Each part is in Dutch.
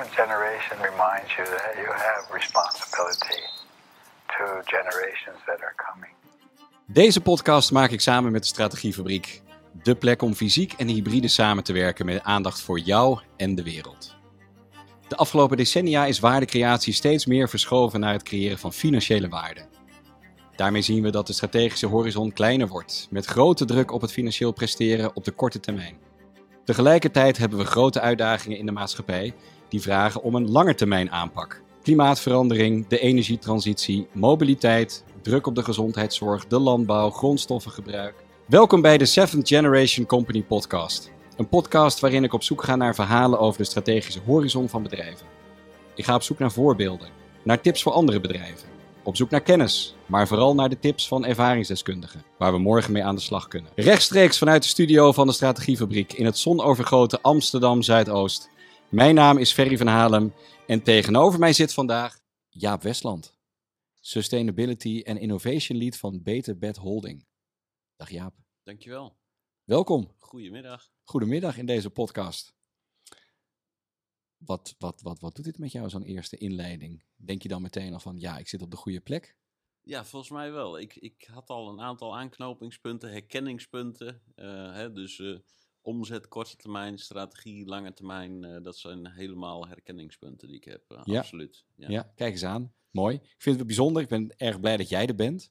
generation reminds you that you have responsibility to generations that are coming. Deze podcast maak ik samen met de Strategiefabriek. De plek om fysiek en hybride samen te werken met aandacht voor jou en de wereld. De afgelopen decennia is waardecreatie steeds meer verschoven naar het creëren van financiële waarde. Daarmee zien we dat de strategische horizon kleiner wordt, met grote druk op het financieel presteren op de korte termijn. Tegelijkertijd hebben we grote uitdagingen in de maatschappij die vragen om een langetermijn aanpak. Klimaatverandering, de energietransitie, mobiliteit, druk op de gezondheidszorg, de landbouw, grondstoffengebruik. Welkom bij de Seventh Generation Company podcast. Een podcast waarin ik op zoek ga naar verhalen over de strategische horizon van bedrijven. Ik ga op zoek naar voorbeelden, naar tips voor andere bedrijven, op zoek naar kennis, maar vooral naar de tips van ervaringsdeskundigen, waar we morgen mee aan de slag kunnen. Rechtstreeks vanuit de studio van de Strategiefabriek in het zonovergoten Amsterdam Zuidoost. Mijn naam is Ferry van Halem en tegenover mij zit vandaag Jaap Westland, Sustainability en Innovation Lead van Beter Bed Holding. Dag Jaap. Dankjewel. Welkom. Goedemiddag. Goedemiddag in deze podcast. Wat, wat, wat, wat doet dit met jou, zo'n eerste inleiding? Denk je dan meteen al van, ja, ik zit op de goede plek? Ja, volgens mij wel. Ik, ik had al een aantal aanknopingspunten, herkenningspunten. eh, hè, dus eh, omzet, korte termijn, strategie, lange termijn. eh, dat zijn helemaal herkenningspunten die ik heb. eh, Ja. Absoluut. Ja. Ja. kijk eens aan. Mooi. Ik vind het bijzonder. Ik ben erg blij dat jij er bent.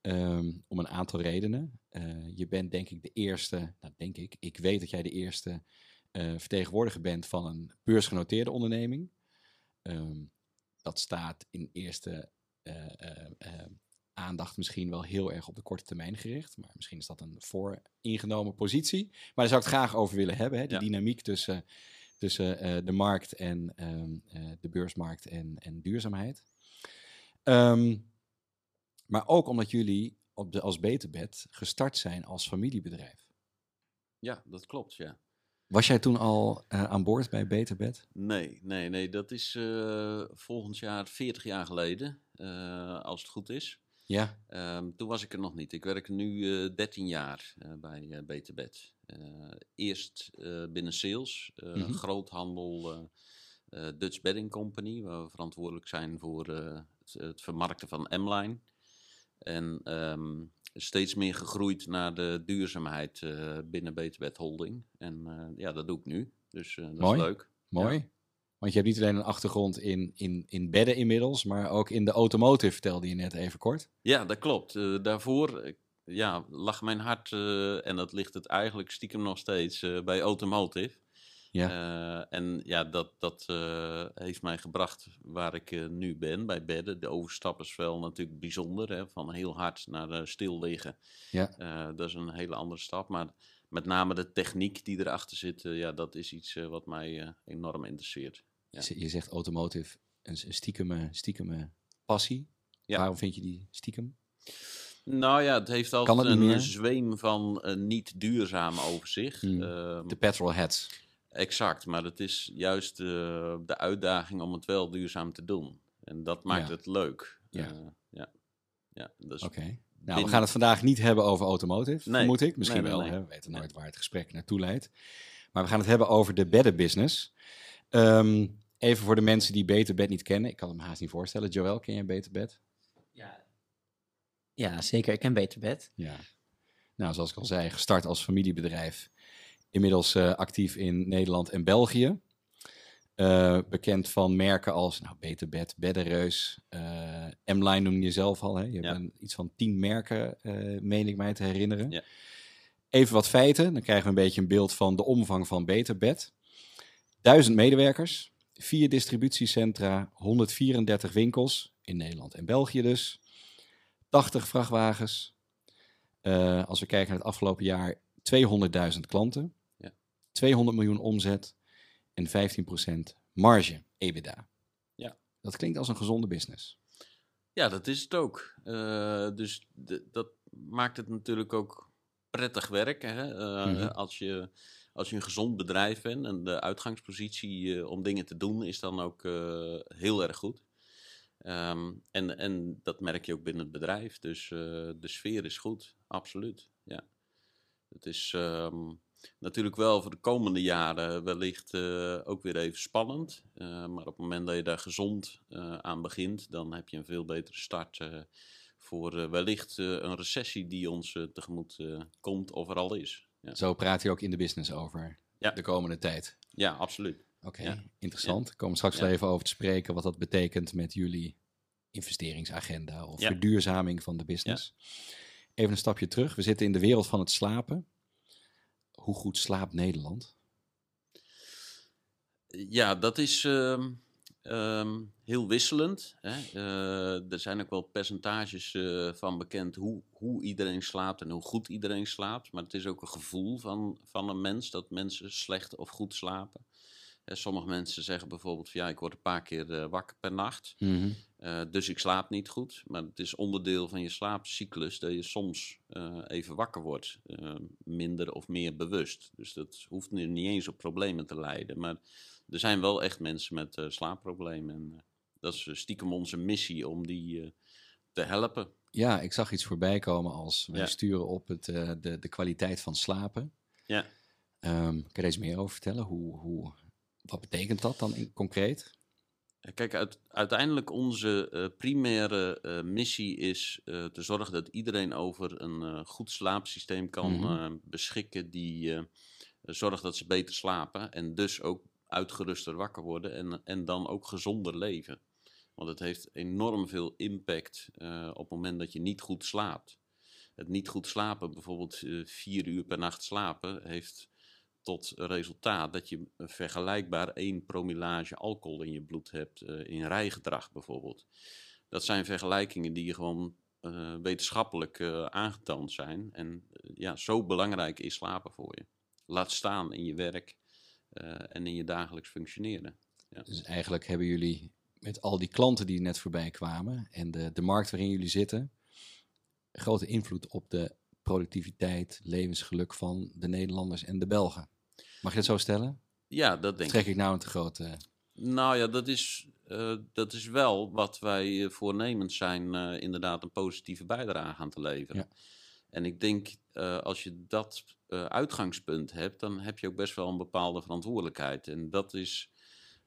Ehm, om een aantal redenen. Eh, je bent denk ik de eerste, nou denk ik, ik weet dat jij de eerste vertegenwoordiger bent van een beursgenoteerde onderneming. Ehm, dat staat in eerste aandacht misschien wel heel erg op de korte termijn gericht. Maar misschien is dat een vooringenomen positie. Maar daar zou ik het graag over willen hebben. Hè? De Ja. dynamiek tussen, tussen eh, de markt en ehm, eh, de beursmarkt en, en duurzaamheid. Ehm, maar ook omdat jullie op de, als Beterbed gestart zijn als familiebedrijf. ja, dat klopt, ja. Was jij toen al eh, aan boord bij Beterbed? Nee, nee, nee. Dat is volgend jaar 40 jaar geleden, als het goed is. Ja. Ehm, toen was ik er nog niet. Ik werk nu eh 13 jaar eh, bij eh Beterbed. Eh, eerst binnen sales, Mhm. groothandel Dutch Bedding Company, waar we verantwoordelijk zijn voor het, het vermarkten van M-Line. En ehm, steeds meer gegroeid naar de duurzaamheid binnen Beterbed Holding. En ja, dat doe ik nu. Dus dat Mooi. is leuk. Mooi. Want je hebt niet alleen een achtergrond in, in, in bedden inmiddels, maar ook in de automotive, vertelde je net even kort. Ja, dat klopt. Eh, daarvoor eh, ja, lag mijn hart, eh, en dat ligt het eigenlijk stiekem nog steeds, bij automotive. Ja. En ja, dat, dat heeft mij gebracht waar ik nu ben, bij bedden. De overstap is wel natuurlijk bijzonder, hè, van heel hard naar stil liggen. Ja. Dat is een hele andere stap, maar met name de techniek die erachter zit, eh, ja, dat is iets eh, wat mij eh, enorm interesseert. Ja. Je- zegt automotive, een, stiekeme, stiekeme passie. Ja. Waarom vind je die stiekem? Nou ja, het heeft altijd het een zweem van niet duurzaam over zich. Hmm. Ehm, De petrolheads. Exact, maar het is juist de uitdaging om het wel duurzaam te doen. En dat maakt Ja. het leuk. Ja. Ja. ja dus Oké. Nou, we gaan het vandaag niet hebben over automotive, Nee. vermoed ik. Misschien Nee, nee, wel, nee. hè? we weten Nee. nooit waar het gesprek naartoe leidt. Maar we gaan het hebben over de beddenbusiness. Ehm even voor de mensen die Beterbed niet kennen. Ik kan hem haast niet voorstellen. Joël, ken jij Beterbed? Ja. ja, zeker. Ik ken Beter Bed. Ja. Nou, zoals ik al zei, gestart als familiebedrijf. Inmiddels eh, actief in Nederland en België. Eh, bekend van merken als nou, Beterbed, Beddenreus, eh M-Line noem je zelf al. Hè? Je Ja. hebt een- iets van tien merken, eh meen ik mij te herinneren. Ja. Even wat feiten, dan krijgen we een beetje een beeld van de omvang van Beterbed. Duizend medewerkers, vier distributiecentra, 134 winkels in Nederland en België dus. 80 vrachtwagens. Als we kijken naar het afgelopen jaar, 200.000 klanten. Ja. 200 miljoen omzet en 15% marge, EBITDA. Ja. Dat klinkt als een gezonde business. ja, dat is het ook. Eh, dus dat maakt het natuurlijk ook prettig werken. Hè? Eh, Mhm. als, je, als je een gezond bedrijf bent en de uitgangspositie eh, om dingen te doen is dan ook heel erg goed. Ehm, en, en dat merk je ook binnen het bedrijf. Dus de sfeer is goed, absoluut. Ja. Het is, ehm, natuurlijk wel voor de komende jaren wellicht eh, ook weer even spannend. Eh, maar op het moment dat je daar gezond eh, aan begint, dan heb je een veel betere start voor wellicht een recessie die ons tegemoet komt of er al is. Ja, Zo praat je ook in de business over Ja. de komende tijd. ja absoluut. Oké, Ja. interessant. Ik kom straks wel even over te spreken wat dat betekent met jullie investeringsagenda of verduurzaming van de business. Even een stapje terug. We zitten in de wereld van het slapen. Hoe goed slaapt Nederland? Ja, dat is ehm, ehm, heel wisselend. Hè. Eh, er zijn ook wel percentages eh, van bekend hoe, hoe iedereen slaapt en hoe goed iedereen slaapt. Maar het is ook een gevoel van, van een mens dat mensen slecht of goed slapen. Hè, sommige mensen zeggen bijvoorbeeld van ja, ik word een paar keer eh, wakker per nacht. Eh, dus ik slaap niet goed. Maar het is onderdeel van je slaapcyclus dat je soms eh, even wakker wordt. eh, minder of meer bewust. Dus dat hoeft nu niet eens op problemen te leiden. Maar er zijn wel echt mensen met eh, slaapproblemen. En eh, dat is eh, stiekem onze missie om die eh, te helpen. Ja, ik zag iets voorbij komen als wij Ja. sturen op het, eh, de, de kwaliteit van slapen. Ja. Ehm, kan je daar eens meer over vertellen? Hoe, hoe, wat betekent dat dan in, concreet? Kijk, uit, uiteindelijk onze eh, primaire eh, missie is eh, te zorgen dat iedereen over een goed slaapsysteem kan Mhm. beschikken die zorgt dat ze beter slapen en dus ook uitgeruster wakker worden en, en dan ook gezonder leven. Want het heeft enorm veel impact op het moment dat je niet goed slaapt. Het niet goed slapen, bijvoorbeeld vier uur per nacht slapen, heeft tot resultaat dat je vergelijkbaar 1 promillage alcohol in je bloed hebt, eh, in rijgedrag bijvoorbeeld. Dat zijn vergelijkingen die gewoon eh, wetenschappelijk eh, aangetoond zijn. En ja, zo belangrijk is slapen voor je. Laat staan in je werk en in je dagelijks functioneren. Dus eigenlijk hebben jullie met al die klanten die net voorbij kwamen en de, de markt waarin jullie zitten, grote invloed op de productiviteit, levensgeluk van de Nederlanders en de Belgen. Mag je dat zo stellen? Ja, dat denk ik. Trek ik nou een te grote... Nou ja, dat is, eh, dat is wel wat wij eh, voornemens zijn, eh, inderdaad een positieve bijdrage aan te leveren. Ja. En ik denk, eh, als je dat eh, uitgangspunt hebt, dan heb je ook best wel een bepaalde verantwoordelijkheid. En dat is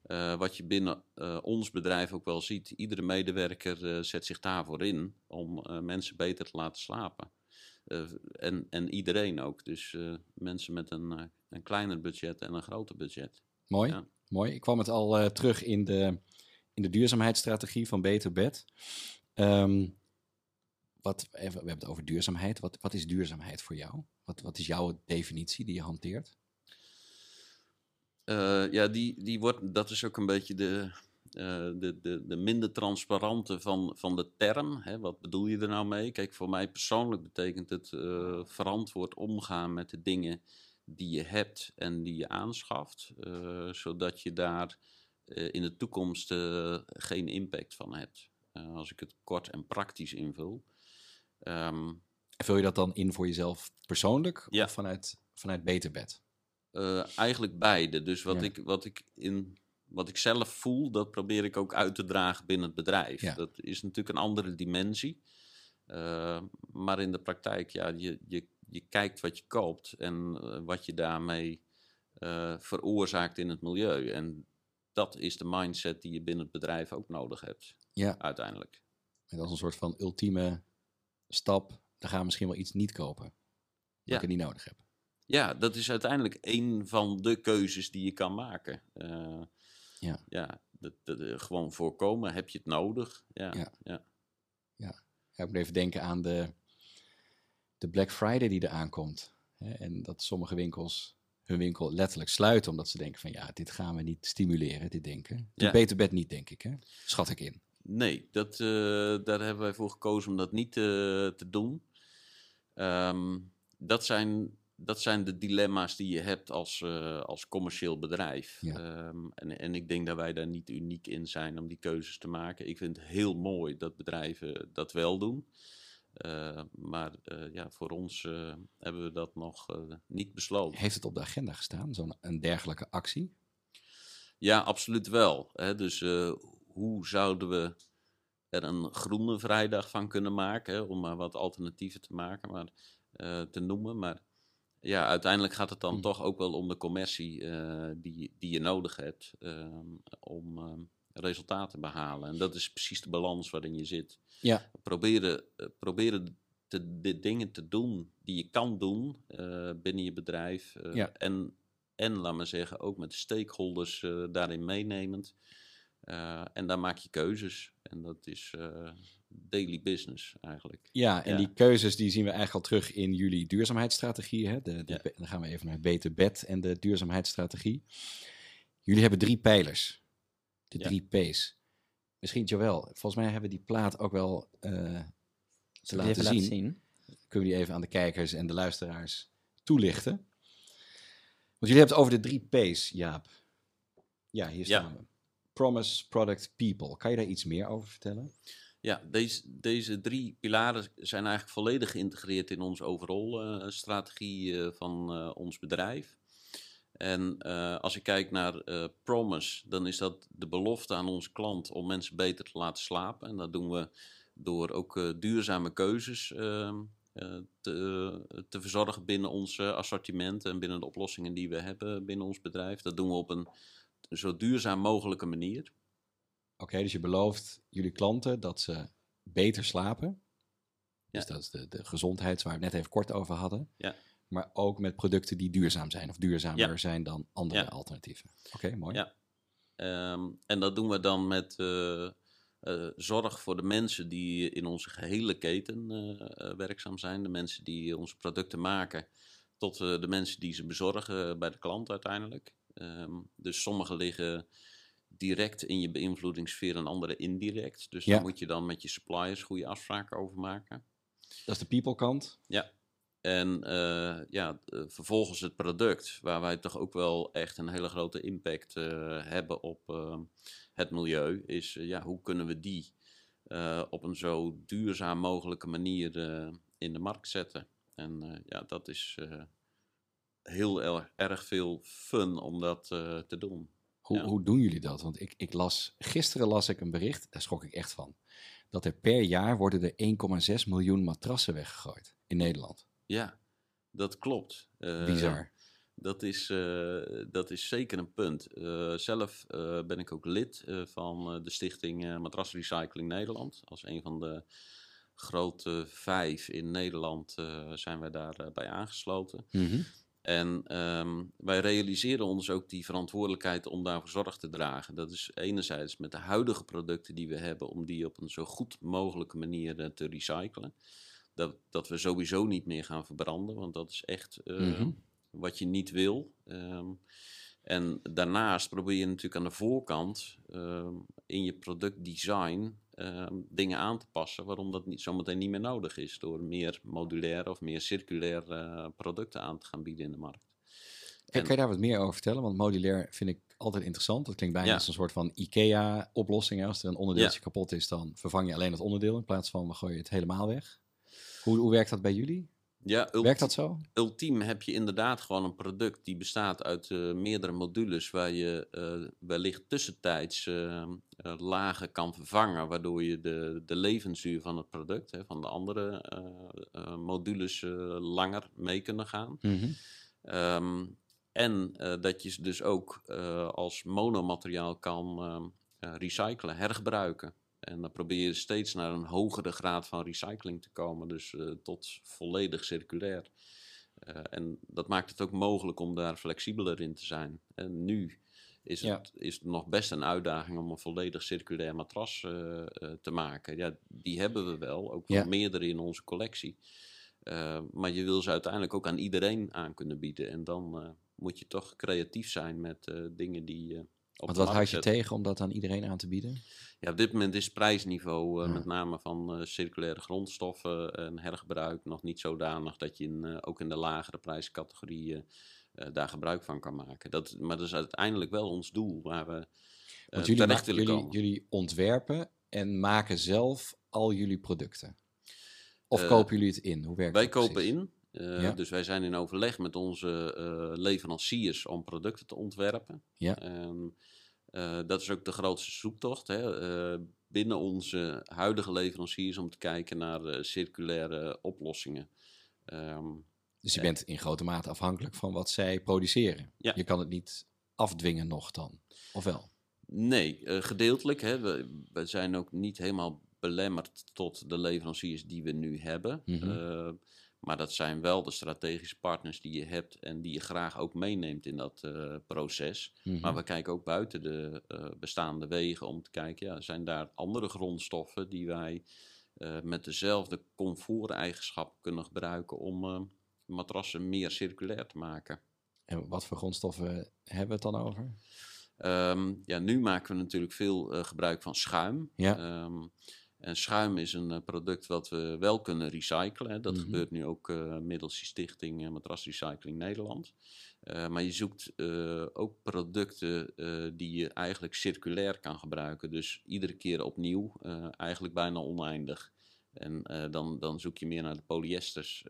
eh, wat je binnen eh, ons bedrijf ook wel ziet. Iedere medewerker eh, zet zich daarvoor in om eh, mensen beter te laten slapen. Eh, en, en iedereen ook. Dus eh, mensen met een, eh, een kleiner budget en een groter budget. Mooi, Ja. mooi. Ik kwam het al eh, terug in de, in de duurzaamheidsstrategie van Beter Bed. Ehm, wat, even, we hebben het over duurzaamheid. Wat, wat is duurzaamheid voor jou? Wat, wat is jouw definitie die je hanteert? Eh, ja, die, die wordt, dat is ook een beetje de, eh, de, de, de minder transparante van, van de term. Hè. Wat bedoel je er nou mee? Kijk, voor mij persoonlijk betekent het eh, verantwoord omgaan met de dingen die je hebt en die je aanschaft, eh, zodat je daar eh, in de toekomst eh, geen impact van hebt. Als ik het kort en praktisch invul. Ehm, Vul je dat dan in voor jezelf persoonlijk Ja. of vanuit, vanuit Beter Bed? Eh, eigenlijk beide. Dus wat, Ja. ik, wat, ik in, wat ik zelf voel, dat probeer ik ook uit te dragen binnen het bedrijf. Ja. Dat is natuurlijk een andere dimensie. Maar in de praktijk, ja, je, je, je kijkt wat je koopt en eh, wat je daarmee eh, veroorzaakt in het milieu. En dat is de mindset die je binnen het bedrijf ook nodig hebt, Ja, uiteindelijk. en dat is een soort van ultieme stap. Dan gaan we misschien wel iets niet kopen. Wat Ja. ik het niet nodig heb. Ja, dat is uiteindelijk een van de keuzes die je kan maken. Eh, Ja. ja dat, dat, gewoon voorkomen. Heb je het nodig? Ja, Ja. ja. Ja, ik moet even denken aan de, de Black Friday die er aankomt. Hè, en dat sommige winkels hun winkel letterlijk sluiten omdat ze denken van ja, dit gaan we niet stimuleren, dit denken. Ja. Beter Bed niet, denk ik, hè? Schat ik in. Nee, dat, eh, daar hebben wij voor gekozen om dat niet eh, te doen. Ehm, dat, zijn, dat zijn de dilemma's die je hebt als, eh, als commercieel bedrijf. Ja. Ehm, en, en ik denk dat wij daar niet uniek in zijn om die keuzes te maken. Ik vind het heel mooi dat bedrijven dat wel doen. Eh, maar eh, ja, voor ons eh, hebben we dat nog niet besloten. Heeft het op de agenda gestaan, zo'n een dergelijke actie? Ja, absoluut wel. Hè. Dus hoe zouden we er een groene vrijdag van kunnen maken? Hè, om maar wat alternatieven te maken, maar, te noemen. Maar ja, uiteindelijk gaat het dan Mm. toch ook wel om de commercie die, die je nodig hebt ehm, om ehm, resultaten te behalen. En dat is precies de balans waarin je zit. Ja. Proberen, eh, proberen te, de dingen te doen die je kan doen eh, binnen je bedrijf. eh, Ja. en, en, laat maar zeggen, ook met de stakeholders eh, daarin meenemend. En daar maak je keuzes. En dat is daily business eigenlijk. Ja, en Ja. die keuzes die zien we eigenlijk al terug in jullie duurzaamheidsstrategie. Hè? De, de, Ja. Dan gaan we even naar Beter Bed en de duurzaamheidsstrategie. Jullie hebben drie pijlers. De Ja. drie P's. Misschien Joël, volgens mij hebben we die plaat ook wel eh, te laten even zien. laten zien? Kunnen we die even aan de kijkers en de luisteraars toelichten? Want jullie hebben het over de drie P's, Jaap. Ja, hier Ja. staan we. Promise, Product, People. Kan je daar iets meer over vertellen? Ja, deze, deze drie pilaren zijn eigenlijk volledig geïntegreerd in onze overall eh, strategie eh, van ons bedrijf. En eh, als ik kijk naar eh, Promise, dan is dat de belofte aan onze klant om mensen beter te laten slapen. En dat doen we door ook eh, duurzame keuzes ehm, eh, te, te verzorgen binnen ons assortiment en binnen de oplossingen die we hebben binnen ons bedrijf. Dat doen we op een zo duurzaam mogelijke manier. Oké, dus je belooft jullie klanten dat ze beter slapen. Dus Ja. dat is de, de gezondheid waar we het net even kort over hadden. Ja. Maar ook met producten die duurzaam zijn of duurzamer Ja. zijn dan andere Ja. alternatieven. Oké, mooi. Ja. Ehm, en dat doen we dan met eh, eh, zorg voor de mensen die in onze gehele keten eh, werkzaam zijn. De mensen die onze producten maken, tot de mensen die ze bezorgen bij de klant uiteindelijk. Ehm, dus sommige liggen direct in je beïnvloedingssfeer en andere indirect. Dus Ja. daar moet je dan met je suppliers goede afspraken over maken. Dat is de people kant. Ja. En eh, ja, eh, vervolgens het product, waar wij toch ook wel echt een hele grote impact eh, hebben op eh, het milieu, is ja, hoe kunnen we die op een zo duurzaam mogelijke manier in de markt zetten. En ja, dat is heel erg, erg veel fun om dat te doen. Hoe, Ja. hoe doen jullie dat? Want ik, ik las, gisteren las ik een bericht, daar schrok ik echt van. Dat er per jaar worden er 1,6 miljoen matrassen weggegooid in Nederland. Ja, dat klopt. Eh, Bizar. Dat is, eh, dat is zeker een punt. Eh, zelf ben ik ook lid van de stichting eh Matrasrecycling Nederland. Als een van de grote vijf in Nederland zijn wij daarbij bij aangesloten. Mhm. En ehm, wij realiseren ons ook die verantwoordelijkheid om daarvoor zorg te dragen. Dat is enerzijds met de huidige producten die we hebben, om die op een zo goed mogelijke manier te recyclen. Dat, dat we sowieso niet meer gaan verbranden, want dat is echt eh, Mhm. wat je niet wil. Ehm, en daarnaast probeer je natuurlijk aan de voorkant ehm, in je productdesign ehm, dingen aan te passen waarom dat niet, zometeen niet meer nodig is. Door meer modulaire of meer circulaire eh, producten aan te gaan bieden in de markt. En- kan je daar wat meer over vertellen? Want modulair vind ik altijd interessant. Dat klinkt bijna Ja. als een soort van IKEA-oplossing. Als er een onderdeeltje kapot is, dan vervang je alleen het onderdeel in plaats van we gooien het helemaal weg. Hoe, hoe werkt dat bij jullie? Ja, Werkt dat zo? ultiem heb je inderdaad gewoon een product die bestaat uit eh, meerdere modules waar je eh, wellicht tussentijds eh, lagen kan vervangen, waardoor je de, de levensduur van het product, hè, van de andere modules, langer mee kunnen gaan. Mhm. Ehm, en dat je ze dus ook als monomateriaal kan ehm, eh, recyclen, hergebruiken. En dan probeer je steeds naar een hogere graad van recycling te komen, dus eh, tot volledig circulair. Eh, en dat maakt het ook mogelijk om daar flexibeler in te zijn. En nu is Ja. het, is het nog best een uitdaging om een volledig circulair matras eh, te maken. Ja, die hebben we wel, ook wel Ja. meerdere in onze collectie. Maar je wil ze uiteindelijk ook aan iedereen aan kunnen bieden. En dan moet je toch creatief zijn met dingen die Want wat houd je tegen om dat aan iedereen aan te bieden? Ja, op dit moment is het prijsniveau, eh, Ja. met name van eh, circulaire grondstoffen en hergebruik, nog niet zodanig dat je in, eh, ook in de lagere prijscategorieën eh, daar gebruik van kan maken. Dat, maar dat is uiteindelijk wel ons doel waar we eh, Want jullie, terecht willen jullie, komen. jullie ontwerpen en maken zelf al jullie producten. Of Eh, kopen jullie het in? Hoe werkt Wij dat kopen in. Eh, Ja. Dus wij zijn in overleg met onze eh, leveranciers om producten te ontwerpen. Ja. En, eh, dat is ook de grootste zoektocht hè, binnen onze huidige leveranciers om te kijken naar circulaire oplossingen. Ehm, Dus je bent in grote mate afhankelijk van wat zij produceren. Ja. Je kan het niet afdwingen nog dan, of wel? Nee, gedeeltelijk. Hè. We, we zijn ook niet helemaal belemmerd tot de leveranciers die we nu hebben. Eh, maar dat zijn wel de strategische partners die je hebt en die je graag ook meeneemt in dat eh, proces. Mhm. Maar we kijken ook buiten de eh, bestaande wegen om te kijken, ja, zijn daar andere grondstoffen die wij eh, met dezelfde comfort-eigenschappen kunnen gebruiken om eh, matrassen meer circulair te maken. En wat voor grondstoffen hebben we het dan over? Ehm, ja, nu maken we natuurlijk veel gebruik van schuim. Ja. Ehm, en schuim is een eh, product wat we wel kunnen recyclen. Hè. Dat Mhm. gebeurt nu ook eh, middels die stichting uh, Matrasrecycling Nederland. Uh, maar je zoekt uh, ook producten uh, die je eigenlijk circulair kan gebruiken. Dus iedere keer opnieuw, eigenlijk bijna oneindig. En dan, dan zoek je meer naar de polyesters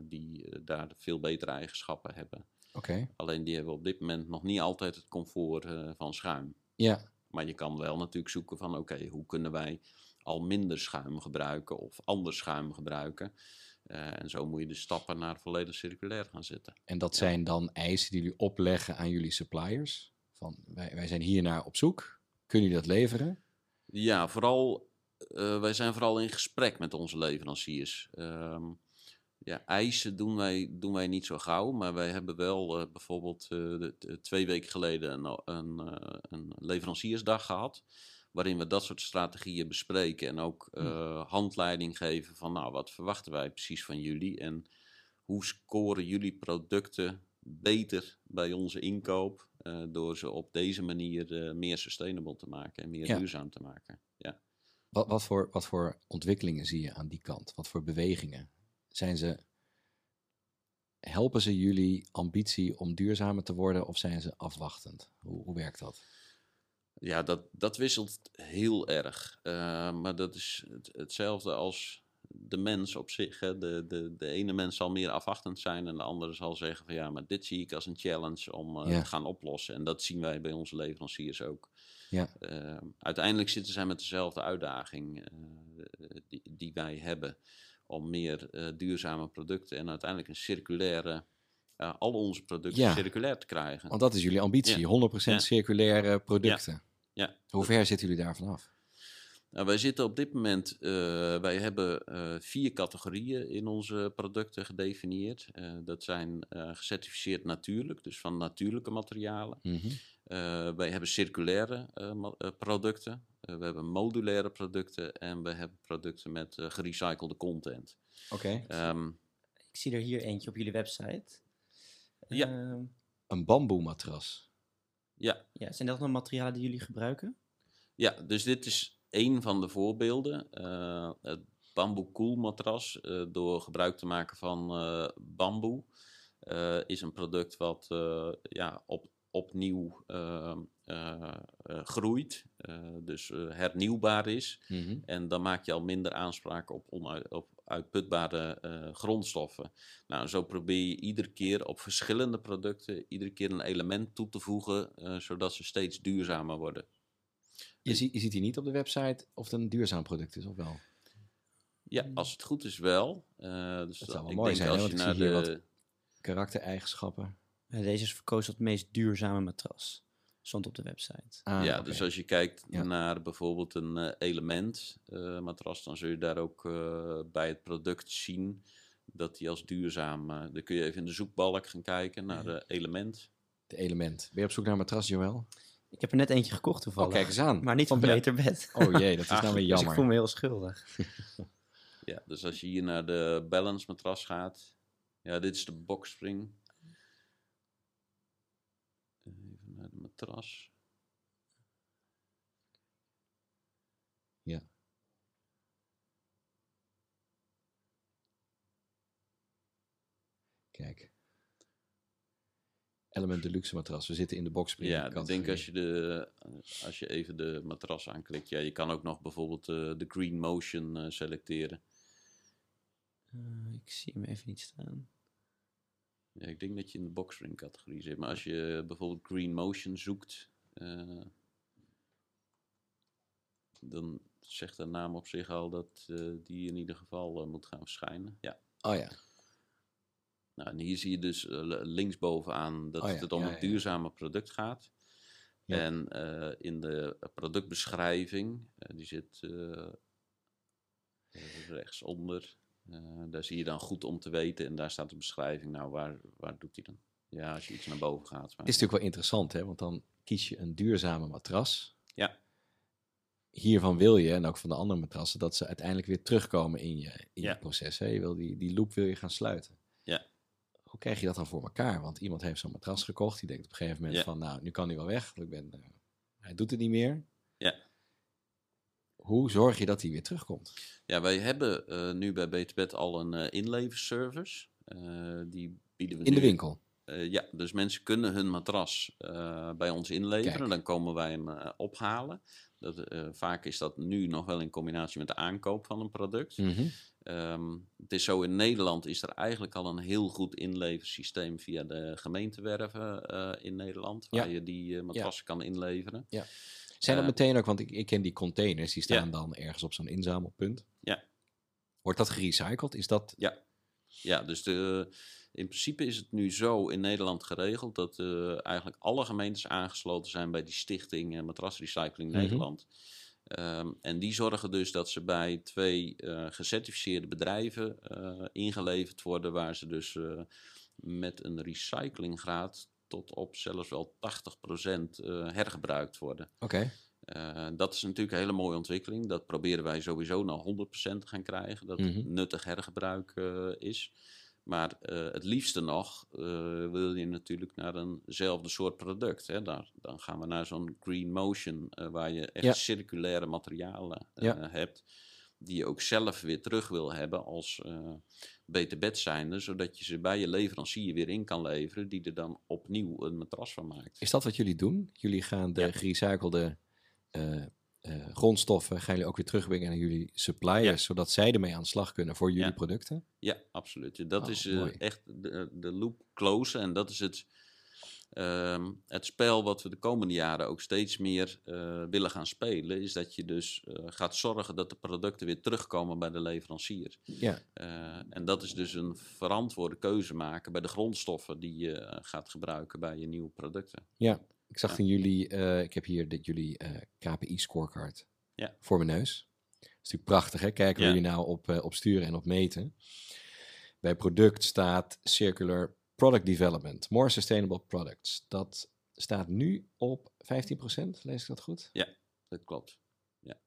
die daar veel betere eigenschappen hebben. Oké. Alleen die hebben op dit moment nog niet altijd het comfort van schuim. Ja. Maar je kan wel natuurlijk zoeken van oké, okay, hoe kunnen wij al minder schuim gebruiken of ander schuim gebruiken. Uh, en zo moet je de stappen naar volledig circulair gaan zetten. En dat zijn dan eisen die jullie opleggen aan jullie suppliers? Van wij, wij zijn hiernaar op zoek. Kunnen jullie dat leveren? Ja, vooral, uh, wij zijn vooral in gesprek met onze leveranciers. Um, ja, eisen doen wij, doen wij niet zo gauw, maar wij hebben wel uh, bijvoorbeeld de, de, twee weken geleden een, een, een, leveranciersdag gehad. Waarin we dat soort strategieën bespreken en ook uh, handleiding geven van nou, wat verwachten wij precies van jullie en hoe scoren jullie producten beter bij onze inkoop uh, door ze op deze manier uh, meer sustainable te maken en meer Ja. duurzaam te maken. Ja. Wat, wat, voor, wat voor ontwikkelingen zie je aan die kant? Wat voor bewegingen? Zijn ze, helpen ze jullie ambitie om duurzamer te worden of zijn ze afwachtend? Hoe, hoe werkt dat? Ja, dat, dat wisselt heel erg. Uh, maar dat is het, hetzelfde als de mens op zich. Hè. De, de, de ene mens zal meer afwachtend zijn en de andere zal zeggen van ja, maar dit zie ik als een challenge om uh, Ja. te gaan oplossen. En dat zien wij bij onze leveranciers ook. Ja. Uh, uiteindelijk zitten zij met dezelfde uitdaging die, die wij hebben. Om meer duurzame producten en uiteindelijk een circulaire, uh, al onze producten Ja. circulair te krijgen. Want dat is jullie ambitie, Ja. 100% Ja. circulaire producten. Ja. Hoe ver zitten jullie daarvan af? Nou, wij zitten op dit moment, uh, wij hebben uh, vier categorieën in onze producten gedefinieerd. Uh, dat zijn gecertificeerd natuurlijk, dus van natuurlijke materialen. Mhm. wij hebben circulaire producten, we hebben modulaire producten en we hebben producten met gerecyclede content. Oké. Um, Ik zie er hier eentje op jullie website. Ja. Ehm, Een bamboematras. Ja, ja, zijn dat dan materialen die jullie gebruiken? Ja, dus dit is één van de voorbeelden. Uh, het bamboe koel matras, uh, door gebruik te maken van uh, bamboe, is een product wat ja, op, opnieuw groeit, dus hernieuwbaar is. Mhm. En dan maak je al minder aanspraak op, op uitputbare grondstoffen. Nou, zo probeer je iedere keer op verschillende producten, iedere keer een element toe te voegen, zodat ze steeds duurzamer worden. Je, zie, je ziet hier niet op de website of het een duurzaam product is, of wel? Ja, als het goed is wel. Uh, dus Dat zou wel ik mooi denk zijn, als je want ik naar de... wat- Karaktereigenschappen. Deze is verkozen tot het meest duurzame matras. Stond op de website. Ah, ja, dus als je kijkt Ja. naar bijvoorbeeld een eh, element eh, matras, dan zul je daar ook eh, bij het product zien dat die als duurzaam. eh, dan kun je even in de zoekbalk gaan kijken naar eh, element. De element. Ben je op zoek naar een matras, Joël? Ik heb er net eentje gekocht Oh, toevallig. kijk eens aan. Maar niet van Ja. Beter Bed. Oh jee, dat is Ah, nou weer Dus ik jammer. voel me heel schuldig. Ja, dus als je hier naar de balance matras gaat, ja, dit is de boxspring. Naar de matras. Ja. Kijk. Element Deluxe matras. We zitten in de boxspring. Ja, ik denk als je, de, als je even de matras aanklikt, ja, je kan ook nog bijvoorbeeld eh, de Green Motion eh, selecteren. Eh, ik zie hem even niet staan. Ja, ik denk dat je in de boxspring categorie zit. Maar als je bijvoorbeeld Green Motion zoekt, eh, dan zegt de naam op zich al dat eh, die in ieder geval eh, moet gaan verschijnen. Ja. Oh ja. Nou, en hier zie je dus linksbovenaan dat Oh ja, het om ja, een duurzame product gaat. Ja. En in de productbeschrijving, die zit eh, rechtsonder, eh, daar zie je dan goed om te weten. En daar staat de beschrijving, nou waar, waar doet hij dan? Ja, als je iets naar boven gaat. Maar, Het is natuurlijk wel interessant, hè? Want dan kies je een duurzame matras. Ja. Hiervan wil je, en ook van de andere matrassen, dat ze uiteindelijk weer terugkomen in je, in Ja. je proces. Hè? Je wil die, die loop wil je gaan sluiten. Ja. Hoe krijg je dat dan voor elkaar? Want iemand heeft zo'n matras gekocht, die denkt op een gegeven moment Ja. van, nou, nu kan hij wel weg. Ik ben, eh, hij doet het niet meer. Ja. Hoe zorg je dat hij weer terugkomt? Ja, wij hebben eh, nu bij Beterbed al een eh inleverservice. Eh, die bieden we In de winkel. Ja, dus mensen kunnen hun matras bij ons inleveren. Kijk. Dan komen wij hem ophalen. Dat, vaak is dat nu nog wel in combinatie met de aankoop van een product. Mhm. Ehm, het is zo, in Nederland is er eigenlijk al een heel goed inleversysteem via de gemeentewerven in Nederland. Waar Ja. je die matrassen kan inleveren. Zijn dat Eh, meteen ook, want ik, ik ken die containers, die staan Ja. dan ergens op zo'n inzamelpunt. Ja. Wordt dat gerecycled? Is dat... Ja, dus de, in principe is het nu zo in Nederland geregeld dat eh, eigenlijk alle gemeentes aangesloten zijn bij die stichting eh, Matrasrecycling Mhm. Nederland. Ehm, en die zorgen dus dat ze bij twee gecertificeerde bedrijven ingeleverd worden, waar ze dus met een recyclinggraad tot op zelfs wel 80% eh hergebruikt worden. Oké. Eh, dat is natuurlijk een hele mooie ontwikkeling. Dat proberen wij sowieso naar 100% te gaan krijgen. Dat het Mhm. nuttig hergebruik eh, is. Maar het liefste nog wil je natuurlijk naar eenzelfde soort product. Hè. Daar, dan gaan we naar zo'n green motion, waar je echt Ja. circulaire materialen Ja. hebt. Die je ook zelf weer terug wil hebben als beter bed zijnde. Zodat je ze bij je leverancier weer in kan leveren. Die er dan opnieuw een matras van maakt. Is dat wat jullie doen? Jullie gaan de Ja. gerecyclede eh, eh, grondstoffen gaan jullie ook weer terugbrengen naar jullie suppliers, Ja. zodat zij ermee aan de slag kunnen voor jullie Ja. producten? Ja, absoluut. Dat Oh, is eh, echt de, de loop closen. En dat is het, ehm, het spel wat we de komende jaren ook steeds meer eh, willen gaan spelen. Is dat je dus eh, gaat zorgen dat de producten weer terugkomen bij de leverancier. Ja. Eh, en dat is dus een verantwoorde keuze maken bij de grondstoffen die je gaat gebruiken bij je nieuwe producten. Ja. Ik zag Ja. in jullie, ik heb hier dit, jullie eh, KPI scorecard Ja. voor mijn neus. Dat is natuurlijk prachtig, hè? Kijken Ja. we jullie nou op, op sturen en op meten. Bij product staat Circular Product Development, More Sustainable Products. Dat staat nu op 15%, lees ik dat goed? Dat klopt. Ja.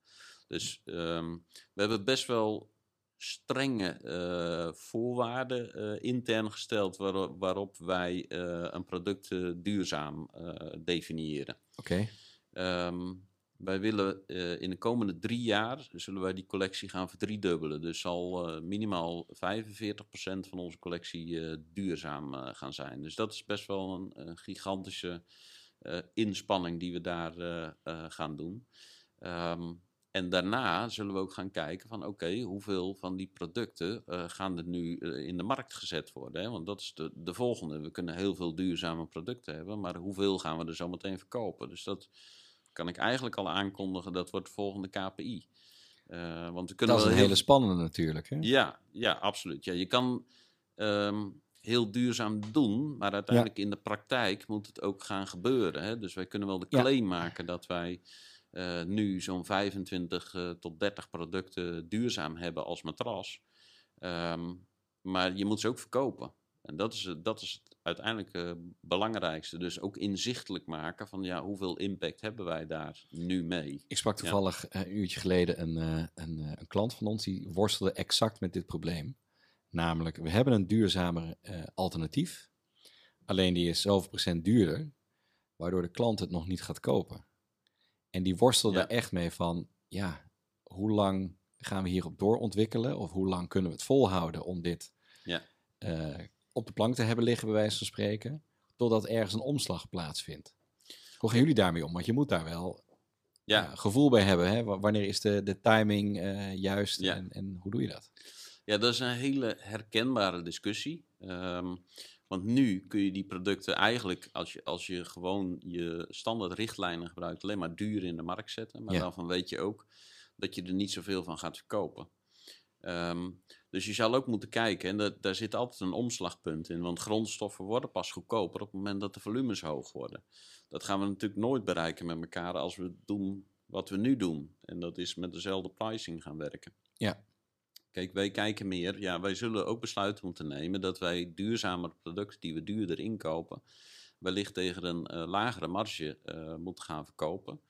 Dus ehm, we hebben best wel strenge eh, voorwaarden eh, intern gesteld waarop, waarop wij eh, een product duurzaam definiëren. Oké. Ehm, wij willen eh, in de komende drie jaar zullen wij die collectie gaan verdriedubbelen. Dus zal eh, minimaal 45% van onze collectie eh, duurzaam gaan zijn. Dus dat is best wel een, gigantische inspanning die we daar gaan doen. Ehm, en daarna zullen we ook gaan kijken van oké, hoeveel van die producten gaan er nu in de markt gezet worden. Hè? Want dat is de, de volgende. We kunnen heel veel duurzame producten hebben, maar hoeveel gaan we er zo meteen verkopen? Dus dat kan ik eigenlijk al aankondigen, dat wordt de volgende KPI. Eh, want we kunnen Dat is wel een heel hele spannende natuurlijk, hè? ja, ja, absoluut. Ja, je kan ehm, heel duurzaam doen, maar uiteindelijk in de praktijk moet het ook gaan gebeuren. Hè? Dus wij kunnen wel de Ja. claim maken dat wij eh, nu zo'n 25 eh, tot 30 producten duurzaam hebben als matras. Ehm, maar je moet ze ook verkopen. En dat is, het- dat is het uiteindelijk eh, belangrijkste. Dus ook inzichtelijk maken van ja, hoeveel impact hebben wij daar nu mee. Ik sprak toevallig eh, een uurtje geleden een, eh, een, een klant van ons die worstelde exact met dit probleem. Namelijk, we hebben een duurzamer alternatief, alleen die is zoveel procent duurder, waardoor de klant het nog niet gaat kopen. En die worstelde Ja. echt mee van, ja, hoe lang gaan we hierop doorontwikkelen? Of hoe lang kunnen we het volhouden om dit Ja. Eh, op de plank te hebben liggen, bij wijze van spreken, totdat ergens een omslag plaatsvindt. Hoe gaan jullie daarmee om? Want je moet daar wel Ja, ja, gevoel bij hebben. Hè? Wa- Wanneer is de, de timing eh, juist Ja. en, en hoe doe je dat? Ja, dat is een hele herkenbare discussie. Ehm, want nu kun je die producten eigenlijk, als je, als je gewoon je standaard richtlijnen gebruikt, alleen maar duur in de markt zetten. Maar Ja. daarvan weet je ook dat je er niet zoveel van gaat verkopen. Ehm, dus je zal ook moeten kijken, en dat, daar zit altijd een omslagpunt in, want grondstoffen worden pas goedkoper op het moment dat de volumes hoog worden. Dat gaan we natuurlijk nooit bereiken met elkaar als we doen wat we nu doen. En dat is met dezelfde pricing gaan werken. Ja. Kijk, wij kijken meer. Ja, wij zullen ook besluiten moeten nemen dat wij duurzamere producten die we duurder inkopen, wellicht tegen een eh, lagere marge eh, moeten gaan verkopen.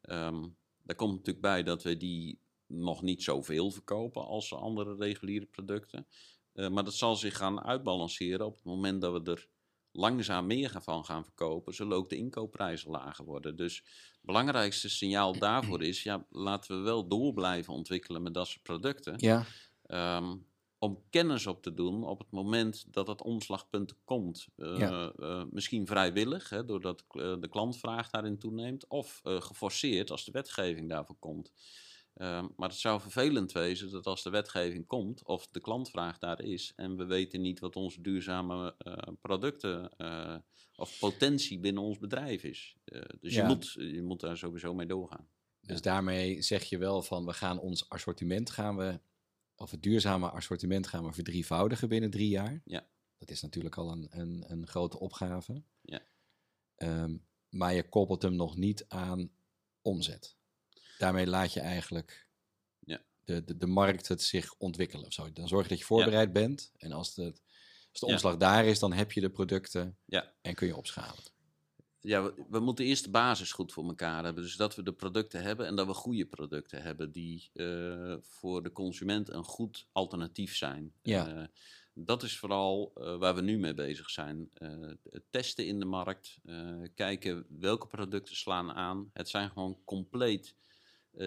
Ehm, daar komt natuurlijk bij dat we die nog niet zoveel verkopen als andere reguliere producten. Eh, maar dat zal zich gaan uitbalanceren op het moment dat we er langzaam meer van gaan verkopen, zullen ook de inkoopprijzen lager worden. Dus het belangrijkste signaal daarvoor is, ja, laten we wel door blijven ontwikkelen met dat soort producten. Ja, Ehm, om kennis op te doen op het moment dat het omslagpunt komt. Eh, Ja. eh, misschien vrijwillig, hè, doordat de klantvraag daarin toeneemt, of geforceerd als de wetgeving daarvoor komt. Ehm, maar het zou vervelend wezen dat als de wetgeving komt, of de klantvraag daar is, en we weten niet wat onze duurzame eh, producten eh, of potentie binnen ons bedrijf is. Eh, dus Ja. je, moet, je moet daar sowieso mee doorgaan. dus daarmee zeg je wel van we gaan ons assortiment gaan we, of het duurzame assortiment gaan we verdrievoudigen binnen drie jaar. Ja. Dat is natuurlijk al een, een, een grote opgave. Ja. Ehm, maar je koppelt hem nog niet aan omzet. Daarmee laat je eigenlijk Ja. de, de, de markt het zich ontwikkelen. Of zo. Dan zorg je dat je voorbereid bent. En als de, als de omslag daar is, dan heb je de producten en kun je opschalen. Ja, we, we moeten eerst de basis goed voor elkaar hebben. Dus dat we de producten hebben en dat we goede producten hebben die eh, voor de consument een goed alternatief zijn. Ja. Eh, dat is vooral eh, waar we nu mee bezig zijn. Het testen in de markt, kijken welke producten slaan aan. Het zijn gewoon compleet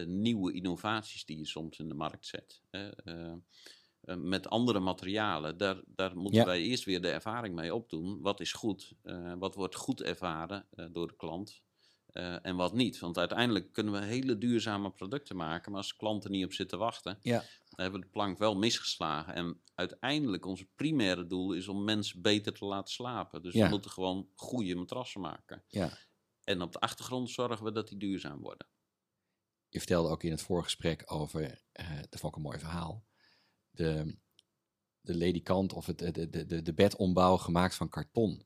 nieuwe innovaties die je soms in de markt zet. Eh, eh, met andere materialen, daar, daar moeten Ja. wij eerst weer de ervaring mee opdoen. Wat is goed? Eh, wat wordt goed ervaren eh, door de klant? eh, en wat niet? Want uiteindelijk kunnen we hele duurzame producten maken, maar als klanten niet op zitten wachten, Ja. dan hebben we de plank wel misgeslagen. En uiteindelijk, ons primaire doel is om mensen beter te laten slapen. Dus Ja. we moeten gewoon goede matrassen maken. Ja. En op de achtergrond zorgen we dat die duurzaam worden. Je vertelde ook in het voorgesprek over, eh dat vond ik een mooi verhaal, de, de ledikant of het, de, de, de, bedombouw gemaakt van karton.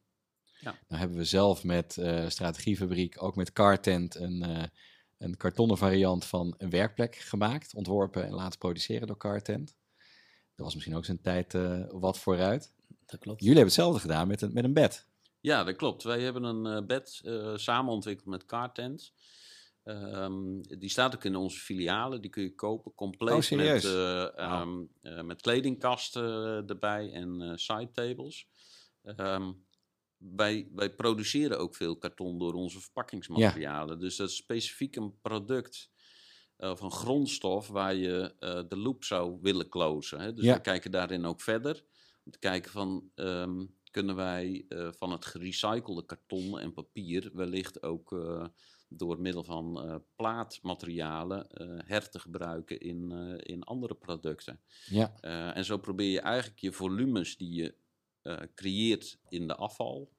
Ja. Nou hebben we zelf met eh, Strategiefabriek, ook met Cartent, een, eh, een kartonnen variant van een werkplek gemaakt, ontworpen en laten produceren door Cartent. Dat was misschien ook zijn tijd wat vooruit. Dat klopt. Jullie hebben hetzelfde gedaan met een, met een bed. Ja, dat klopt. Wij hebben een bed samen ontwikkeld met Cartent. Ehm, die staat ook in onze filialen. Die kun je kopen. Compleet Oh, met, eh, ehm, eh, met kledingkasten eh, erbij en eh side tables. Ehm, wij, wij produceren ook veel karton door onze verpakkingsmaterialen. Dus dat is specifiek een product of een grondstof waar je de loop zou willen closen. Hè? Dus Ja. we kijken daarin ook verder. Om te kijken van, kunnen wij van het gerecyclede karton en papier wellicht ook door middel van eh, plaatmaterialen eh, her te gebruiken in, eh, in andere producten. Ja, en zo probeer je eigenlijk je volumes die je creëert in de afval,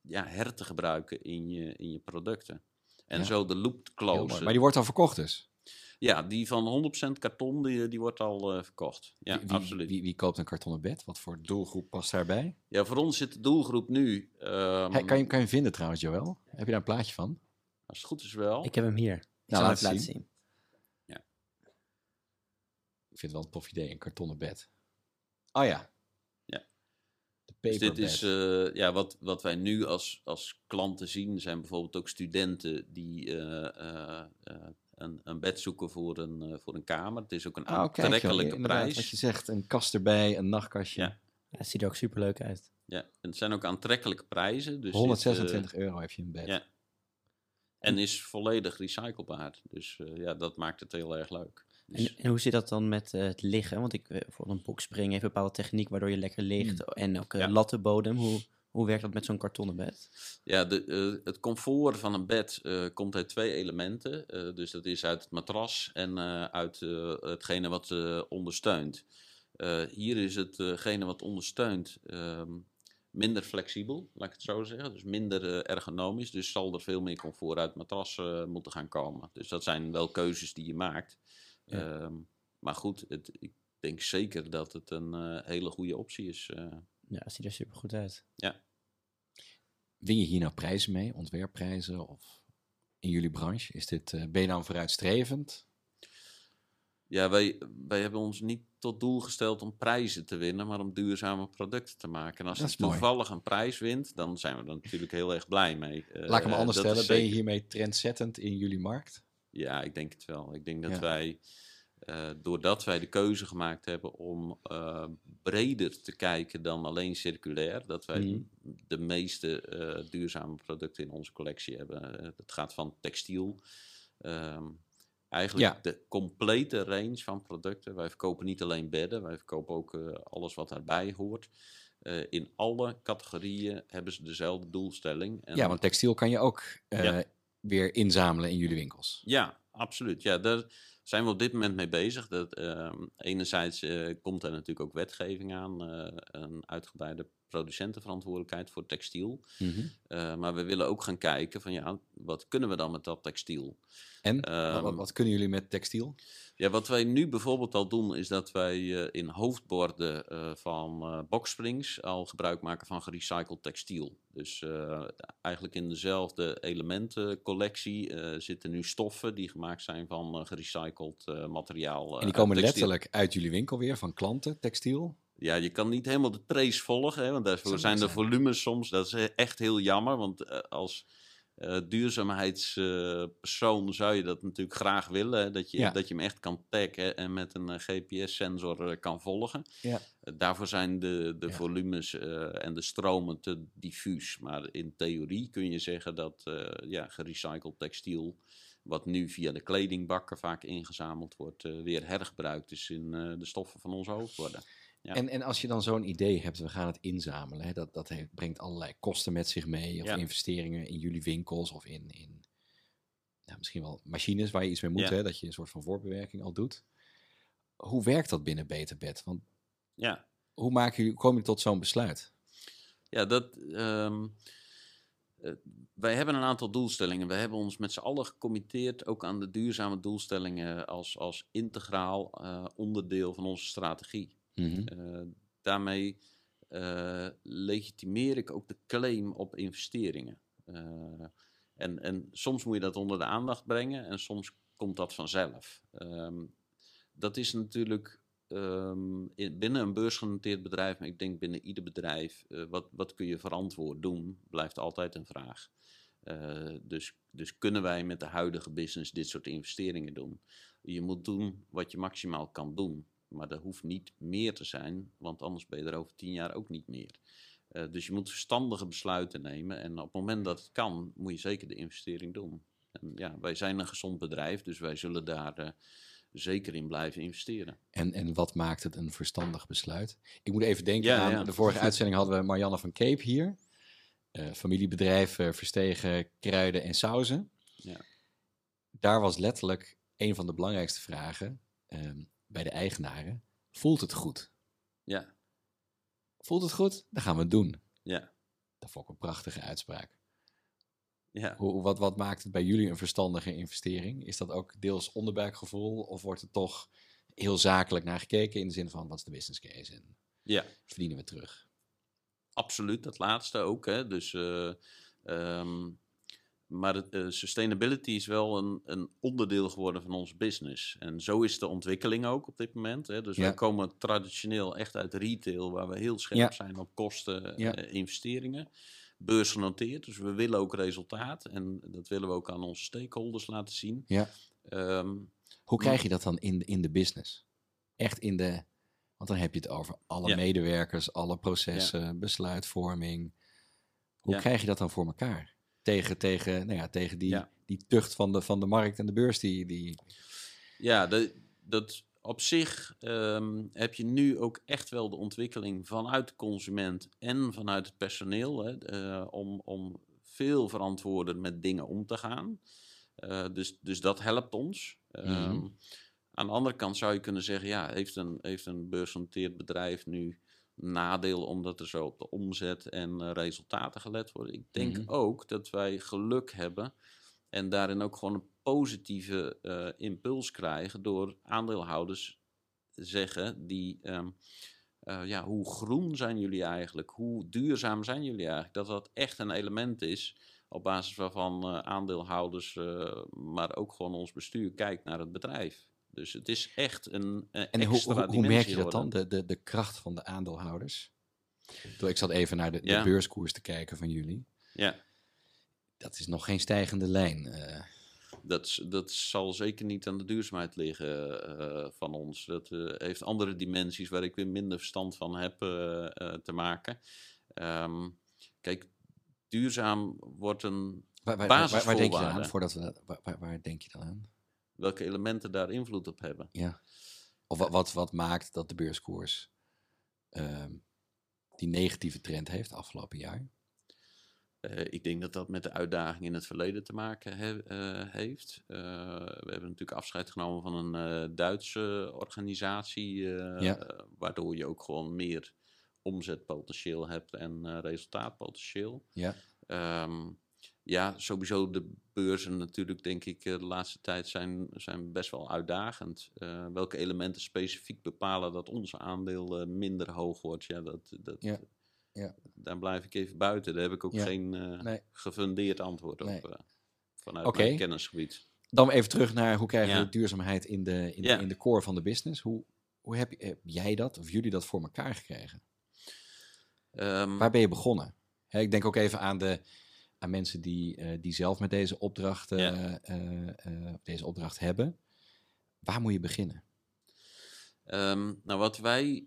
ja, her te gebruiken in je, in je producten. En Ja. zo de loop closen. Maar die wordt al verkocht dus. Ja, die van 100% karton, die, die wordt al verkocht. Ja, wie, absoluut. Wie, wie koopt een kartonnen bed? Wat voor doelgroep past daarbij? Ja, voor ons zit de doelgroep nu... ehm, Hey, kan, je, kan je hem vinden trouwens, Joël? Heb je daar een plaatje van? Als het goed is wel. Ik heb hem hier. Ik Nou, zal laat het laten zien. zien. Ik vind het wel een tof idee, een kartonnen bed. Oh ja. Ja. De Dus dit is eh, ja, wat, wat wij nu als, als klanten zien, zijn bijvoorbeeld ook studenten die eh, eh, eh, een, een bed zoeken voor een, eh, voor een kamer. Het is ook een Oh, joh, aantrekkelijke prijs. Wat je zegt, een kast erbij, een nachtkastje. Ja. Ja, het ziet er ook super leuk uit. Ja, en het zijn ook aantrekkelijke prijzen. Dus dit, 126 euro heb je een bed. ja. En is volledig recyclebaar. Dus eh, ja, dat maakt het heel erg leuk. Dus, En, en hoe zit dat dan met eh, het liggen? Want ik, eh, voor een boxspring heeft een bepaalde techniek waardoor je lekker ligt. En ook eh Ja. lattenbodem. Hoe, hoe werkt dat met zo'n kartonnen bed? Ja, de, het comfort van een bed komt uit twee elementen. Dus dat is uit het matras en uit hetgene wat ondersteunt. Hier is hetgene wat ondersteunt ehm, minder flexibel, laat ik het zo zeggen. Dus minder eh, ergonomisch. Dus zal er veel meer comfort uit het matras eh, moeten gaan komen. Dus dat zijn wel keuzes die je maakt. Ja. Ehm, maar goed, het, ik, denk zeker dat het een eh, hele goede optie is. eh. Ja, het ziet er super goed uit. Win je hier nou prijzen mee, ontwerpprijzen of in jullie branche? Is dit, eh, ben je dan vooruitstrevend? Ja, wij, wij hebben ons niet tot doel gesteld om prijzen te winnen, maar om duurzame producten te maken. En als je mooi. toevallig een prijs wint, dan zijn we er natuurlijk heel erg blij mee. Eh, Laat ik hem anders stellen. Ben je hiermee trendzettend in jullie markt? Ja, ik denk het wel. Ik denk dat Ja. wij, eh, doordat wij de keuze gemaakt hebben om eh, breder te kijken dan alleen circulair, dat wij Mhm. de meeste duurzame producten in onze collectie hebben. Het gaat van textiel. ehm, eigenlijk Ja. de complete range van producten. Wij verkopen niet alleen bedden, wij verkopen ook eh, alles wat daarbij hoort. Eh, in alle categorieën hebben ze dezelfde doelstelling. En Ja, want textiel kan je ook eh, Ja. weer inzamelen in jullie winkels. Ja, absoluut. Ja, daar zijn we op dit moment mee bezig. Dat, ehm, enerzijds komt er natuurlijk ook wetgeving aan, een uitgebreide producentenverantwoordelijkheid voor textiel. Mhm. Eh, maar we willen ook gaan kijken van ja, wat kunnen we dan met dat textiel? En wat, Ehm, wat kunnen jullie met textiel? Ja, wat wij nu bijvoorbeeld al doen, is dat wij eh, in hoofdborden eh, van boxsprings al gebruik maken van gerecycled textiel. Dus eigenlijk in dezelfde elementencollectie zitten nu stoffen die gemaakt zijn van gerecycled materiaal. En die komen textiel. letterlijk uit jullie winkel weer, van klanten, textiel. Ja, je kan niet helemaal de trace volgen, hè, want daarvoor zijn de volumes soms, dat is echt heel jammer, want eh, als eh, duurzaamheidspersoon zou je dat natuurlijk graag willen, hè, dat, je, Ja. dat je hem echt kan taggen en met een GPS-sensor kan volgen. Ja. Eh, daarvoor zijn de, de Ja. volumes eh, en de stromen te diffuus, maar in theorie kun je zeggen dat eh, ja, gerecycled textiel wat nu via de kledingbakken vaak ingezameld wordt, eh, weer hergebruikt is in eh, de stoffen van onze hoofdborden. Ja. En, en als je dan zo'n idee hebt, we gaan het inzamelen, hè, dat, dat heeft, brengt allerlei kosten met zich mee, of Ja. investeringen in jullie winkels of in, in nou, misschien wel machines waar je iets mee moet, Ja. hè, dat je een soort van voorbewerking al doet. Hoe werkt dat binnen Beterbed? Want Ja, hoe jullie, hoe kom je tot zo'n besluit? ja dat, ehm, eh, wij hebben een aantal doelstellingen. We hebben ons met z'n allen gecommitteerd ook aan de duurzame doelstellingen als, als integraal eh, onderdeel van onze strategie. Mhm. Eh, daarmee eh, legitimeer ik ook de claim op investeringen. Eh, en, en soms moet je dat onder de aandacht brengen en soms komt dat vanzelf. Ehm, dat is natuurlijk ehm, in, binnen een beursgenoteerd bedrijf, maar ik denk binnen ieder bedrijf, wat, wat kun je verantwoord doen, blijft altijd een vraag. Dus, dus kunnen wij met de huidige business dit soort investeringen doen? Je moet doen wat je maximaal kan doen. Maar dat hoeft niet meer te zijn, want anders ben je er over tien jaar ook niet meer. Eh, dus je moet verstandige besluiten nemen. En op het moment dat het kan, moet je zeker de investering doen. En ja, wij zijn een gezond bedrijf, dus wij zullen daar eh, zeker in blijven investeren. En, en wat maakt het een verstandig besluit? Ik moet even denken Ja, aan ja. de vorige uitzending hadden we Marianne van Cape hier. Eh, familiebedrijf Verstegen Kruiden en Sauzen. Ja. Daar was letterlijk een van de belangrijkste vragen ehm, bij de eigenaren. Voelt het goed? Ja, Voelt het goed? Dan gaan we het doen. ja, Dat vond ik een prachtige uitspraak. ja. Hoe, wat, wat maakt het bij jullie een verstandige investering? Is dat ook deels onderbuikgevoel of wordt er toch heel zakelijk naar gekeken in de zin van wat is de business case en ja. verdienen we terug? Absoluut, dat laatste ook. Hè. Dus, ehm, maar eh, sustainability is wel een, een onderdeel geworden van onze business. En zo is de ontwikkeling ook op dit moment. Hè. Dus Ja. wij komen traditioneel echt uit retail, waar we heel scherp Ja. zijn op kosten, Ja. eh, investeringen. Beursgenoteerd, dus we willen ook resultaat. En dat willen we ook aan onze stakeholders laten zien. Ja. Ehm, Hoe krijg je dat dan in, in de business? Echt in de. Want dan heb je het over alle medewerkers, alle processen, besluitvorming. Hoe krijg je dat dan voor elkaar? Tegen, tegen, nou ja, tegen die, Ja. die tucht van de, van de markt en de beurs. Die, die... Ja, dat, dat op zich ehm, heb je nu ook echt wel de ontwikkeling vanuit de consument en vanuit het personeel hè, eh, om, om veel verantwoorder met dingen om te gaan. Eh, dus, dus dat helpt ons. Ehm, Mhm. Aan de andere kant zou je kunnen zeggen, ja, heeft een, heeft een beursgenoteerd bedrijf nu nadeel omdat er zo op de omzet en eh, resultaten gelet worden? Ik denk Mhm. ook dat wij geluk hebben en daarin ook gewoon een positieve eh, impuls krijgen door aandeelhouders zeggen die, ehm, eh, ja, hoe groen zijn jullie eigenlijk? Hoe duurzaam zijn jullie eigenlijk? Dat dat echt een element is op basis waarvan aandeelhouders, maar ook gewoon ons bestuur kijkt naar het bedrijf. Dus het is echt een, een En hoe, extra hoe, hoe dimensie merk je dat dan, de, de, de kracht van de aandeelhouders? Ik zat even naar de, de beurskoers te kijken van jullie. Ja, Dat is nog geen stijgende lijn. eh. dat, dat zal zeker niet aan de duurzaamheid liggen eh, van ons. Dat eh, heeft andere dimensies waar ik weer minder verstand van heb eh, eh, te maken. Ehm, kijk, duurzaam wordt een. waar, waar, waar, waar denk je dan aan? Voordat we waar, waar denk je dan aan? Welke elementen daar invloed op hebben. Ja. Of wat, wat, wat maakt dat de beurskoers ehm, die negatieve trend heeft afgelopen jaar? Eh, ik denk dat dat met de uitdaging in het verleden te maken he- eh, heeft. Eh, we hebben natuurlijk afscheid genomen van een Duitse organisatie, Ja. waardoor je ook gewoon meer omzetpotentieel hebt en resultaatpotentieel. Ja. Ehm, ja, sowieso de beurzen natuurlijk, denk ik, eh, de laatste tijd zijn, zijn best wel uitdagend. Eh, welke elementen specifiek bepalen dat onze aandeel eh, minder hoog wordt, ja, dat, dat, Ja, ja. daar blijf ik even buiten. Daar heb ik ook Ja, geen nee. gefundeerd antwoord op vanuit mijn kennisgebied. Dan even terug naar hoe krijgen we duurzaamheid in de, in, de, in de core van de business. Hoe, hoe heb, jij dat of jullie dat voor elkaar gekregen? Ehm, Waar ben je begonnen? Ik denk ook even aan, de, aan mensen die, eh, die zelf met deze opdracht, eh, Ja. eh, deze opdracht hebben. Waar moet je beginnen? Ehm, nou, wat wij,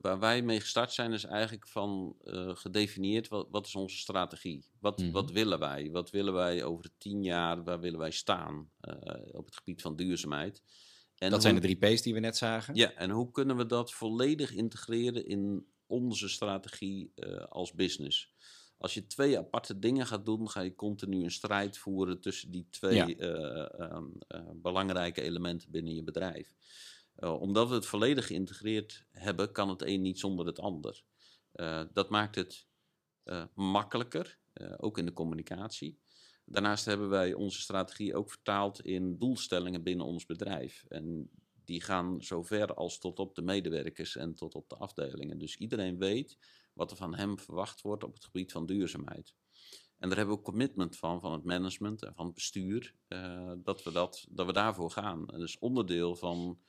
waar wij mee gestart zijn, is eigenlijk van gedefinieerd wat, wat is onze strategie? Wat, Mhm. wat willen wij? Wat willen wij over tien jaar? Waar willen wij staan op het gebied van duurzaamheid? En dat zijn de drie P's die we net zagen. Ja, en hoe kunnen we dat volledig integreren in onze strategie als business? Als je twee aparte dingen gaat doen, ga je continu een strijd voeren tussen die twee Ja. eh, ehm, eh, belangrijke elementen binnen je bedrijf. Eh, omdat we het volledig geïntegreerd hebben, kan het een niet zonder het ander. Dat maakt het makkelijker, ook in de communicatie. Daarnaast hebben wij onze strategie ook vertaald in doelstellingen binnen ons bedrijf. En die gaan zo ver als tot op de medewerkers en tot op de afdelingen. Dus iedereen weet wat er van hem verwacht wordt op het gebied van duurzaamheid. En daar hebben we ook commitment van, van het management en van het bestuur, eh, dat, we dat, dat we daarvoor gaan. En dat is onderdeel van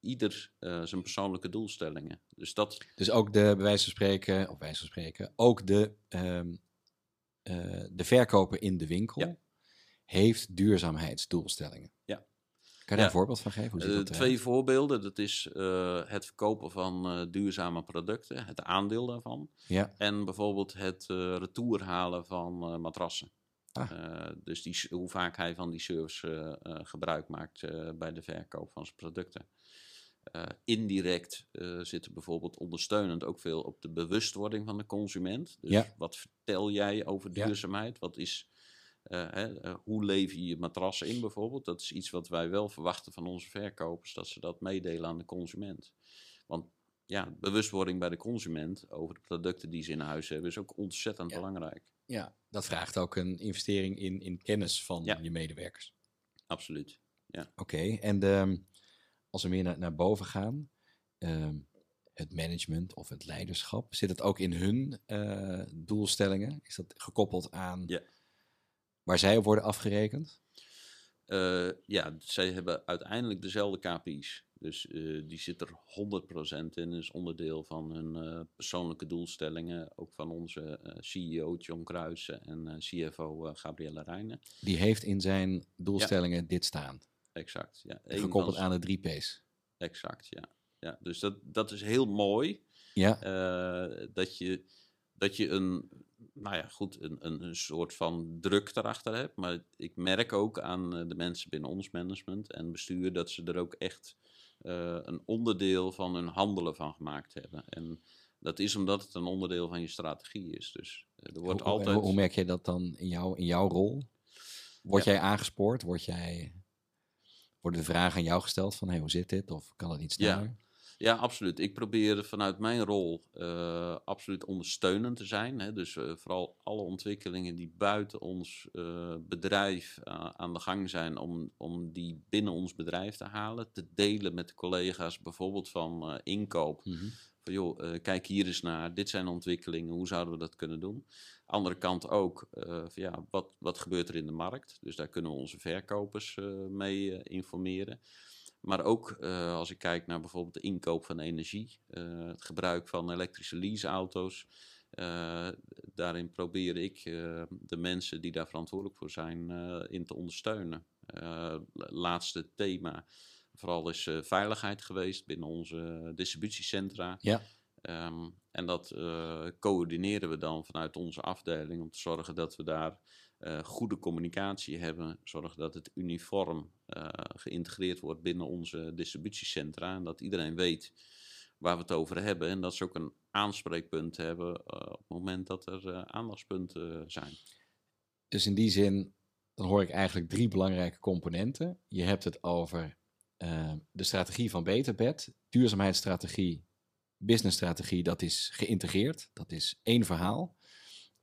ieder eh, zijn persoonlijke doelstellingen. Dus dat, Dus ook de, bij wijze van spreken, of wijze van spreken, ook de, ehm, eh, de verkoper in de winkel Ja. heeft duurzaamheidsdoelstellingen. Ja. Kan je daar een voorbeeld van geven? Hoe zit Eh, dat eruit? twee voorbeelden. Dat is eh, het verkopen van eh, duurzame producten, het aandeel daarvan. Ja, En bijvoorbeeld het eh retour halen van eh, matrassen. Ah. Eh, dus die, hoe vaak hij van die service eh, eh, gebruik maakt eh, bij de verkoop van zijn producten. Eh, indirect eh, zit er bijvoorbeeld ondersteunend ook veel op de bewustwording van de consument. Dus Ja. wat vertel jij over Ja. duurzaamheid? Wat is, eh, hè, eh, hoe lever je je matrassen in bijvoorbeeld? Dat is iets wat wij wel verwachten van onze verkopers, dat ze dat meedelen aan de consument. Want ja, bewustwording bij de consument over de producten die ze in huis hebben, is ook ontzettend Ja. belangrijk. ja, dat vraagt ook een investering in, in kennis van Ja. je medewerkers. Absoluut. Oké, en de, als we meer naar, naar boven gaan, ehm, het management of het leiderschap, zit het ook in hun eh, doelstellingen? Is dat gekoppeld aan Ja. Waar zij op worden afgerekend? Eh, ja, zij hebben uiteindelijk dezelfde KPI's. Dus eh, die zit er 100% in. is onderdeel van hun eh, persoonlijke doelstellingen. Ook van onze CEO John Kruijsen en CFO Gabrielle Rijnen. Die heeft in zijn doelstellingen dit staan. Exact. Ja. Gekoppeld aan de drie P's. Exact, ja. ja dus dat, dat is heel mooi. Ja, dat, je, dat je een, nou ja, goed, een, een, een soort van druk erachter hebt. Maar ik merk ook aan eh, de mensen binnen ons management en bestuur dat ze er ook echt eh, een onderdeel van hun handelen van gemaakt hebben. En dat is omdat het een onderdeel van je strategie is. Dus eh, er wordt hoe, altijd. hoe, merk je dat dan in, jou, in jouw rol? Word Ja. jij aangespoord? Word jij, worden de vragen aan jou gesteld van hey, hoe zit dit? Of kan het niet sneller? Ja, absoluut. Ik probeer vanuit mijn rol uh, absoluut ondersteunend te zijn. Hè. Dus uh, vooral alle ontwikkelingen die buiten ons uh, bedrijf aan de gang zijn, om, om die binnen ons bedrijf te halen. Te delen met de collega's, bijvoorbeeld van inkoop. Mm -hmm. Van joh, kijk hier eens naar, dit zijn ontwikkelingen, hoe zouden we dat kunnen doen? Andere kant ook, van, ja, wat, wat gebeurt er in de markt? Dus daar kunnen we onze verkopers mee informeren. Maar ook uh, als ik kijk naar bijvoorbeeld de inkoop van energie, uh, het gebruik van elektrische leaseauto's. Uh, daarin probeer ik de mensen die daar verantwoordelijk voor zijn in te ondersteunen. laatste thema vooral is veiligheid geweest binnen onze distributiecentra. Ja. Um, en dat coördineren we dan vanuit onze afdeling om te zorgen dat we daar uh, goede communicatie hebben, zorgen dat het uniform uh, geïntegreerd wordt binnen onze distributiecentra en dat iedereen weet waar we het over hebben en dat ze ook een aanspreekpunt hebben uh, op het moment dat er aandachtspunten zijn. Dus in die zin, dan hoor ik eigenlijk drie belangrijke componenten. Je hebt het over de strategie van Beterbed, duurzaamheidsstrategie, businessstrategie, dat is geïntegreerd, dat is één verhaal.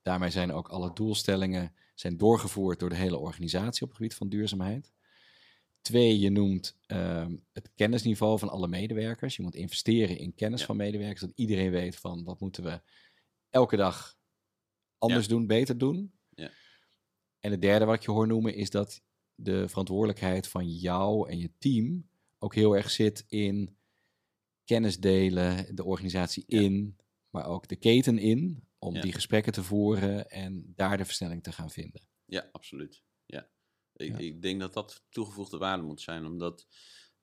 Daarmee zijn ook alle doelstellingen zijn doorgevoerd door de hele organisatie op het gebied van duurzaamheid. Twee, je noemt um, het kennisniveau van alle medewerkers. Je moet investeren in kennis ja. van medewerkers, dat iedereen weet van wat moeten we elke dag anders ja. doen, beter doen. Ja. En het derde wat ik je hoor noemen is dat de verantwoordelijkheid van jou en je team ook heel erg zit in kennis delen, de organisatie in, maar ook de keten in om die gesprekken te voeren en daar de versnelling te gaan vinden. Ja, absoluut. Ja. Ik, ja. ik denk dat dat toegevoegde waarde moet zijn, omdat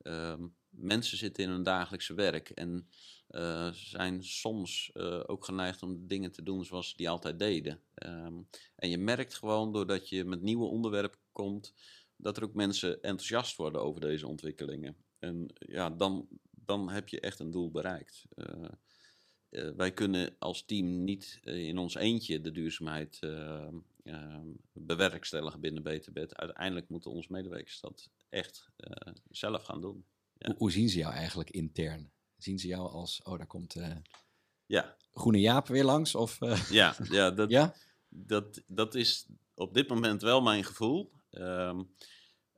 uh, mensen zitten in hun dagelijkse werk en uh, zijn soms uh, ook geneigd om dingen te doen zoals ze die altijd deden. Um, en je merkt gewoon doordat je met nieuwe onderwerpen komt, dat er ook mensen enthousiast worden over deze ontwikkelingen. En ja, dan, dan heb je echt een doel bereikt. Uh, uh, wij kunnen als team niet uh, in ons eentje de duurzaamheid uh, bewerkstelligen binnen BTBet. Uiteindelijk moeten onze medewerkers dat echt zelf gaan doen. Ja. Hoe, hoe, zien ze jou eigenlijk intern? Zien ze jou als, oh, daar komt ja. Groene Jaap weer langs? Of, ja, ja, dat, ja? Dat, dat is op dit moment wel mijn gevoel. Um,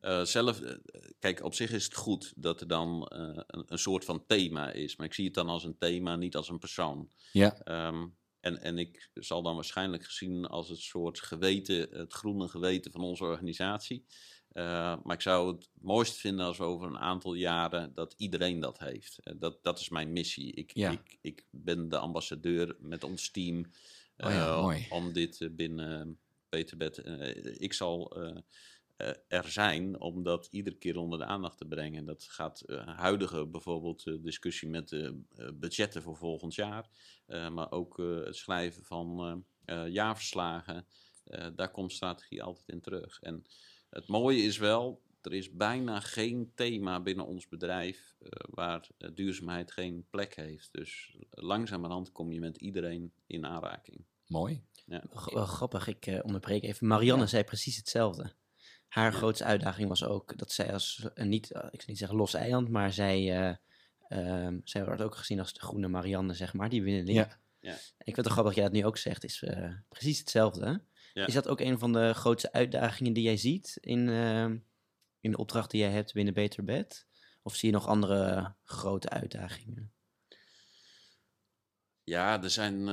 uh, zelf, uh, kijk, op zich is het goed dat er dan uh, een, een, soort van thema is. Maar ik zie het dan als een thema, niet als een persoon. Ja. Um, en, en ik zal dan waarschijnlijk gezien als het soort geweten, het groene geweten van onze organisatie. maar ik zou het mooist vinden als over een aantal jaren dat iedereen dat heeft. dat, dat is mijn missie. Ik, ja. ik, ik ben de ambassadeur met ons team oh ja, om dit binnen Peterbed. ik zal er zijn om dat iedere keer onder de aandacht te brengen. Dat gaat uh, huidige bijvoorbeeld uh, discussie met de budgetten voor volgend jaar, maar ook het schrijven van jaarverslagen. daar komt strategie altijd in terug. En het mooie is wel, er is bijna geen thema binnen ons bedrijf waar duurzaamheid geen plek heeft. Dus langzamerhand kom je met iedereen in aanraking. Mooi. Ja. Grappig, ik onderbreek even. Marianne ja. zei precies hetzelfde haar grootste uitdaging was ook dat zij als, uh, niet, uh, ik zou niet zeggen los eiland, maar zij, uh, zij wordt ook gezien als de groene Marianne, zeg maar, die winneling. Ja. Ja. Ik vind het grappig dat jij dat nu ook zegt, is precies hetzelfde. Ja. Is dat ook een van de grootste uitdagingen die jij ziet in, ehm, in de opdracht die jij hebt binnen Beter Bed? Of zie je nog andere grote uitdagingen? Ja, er zijn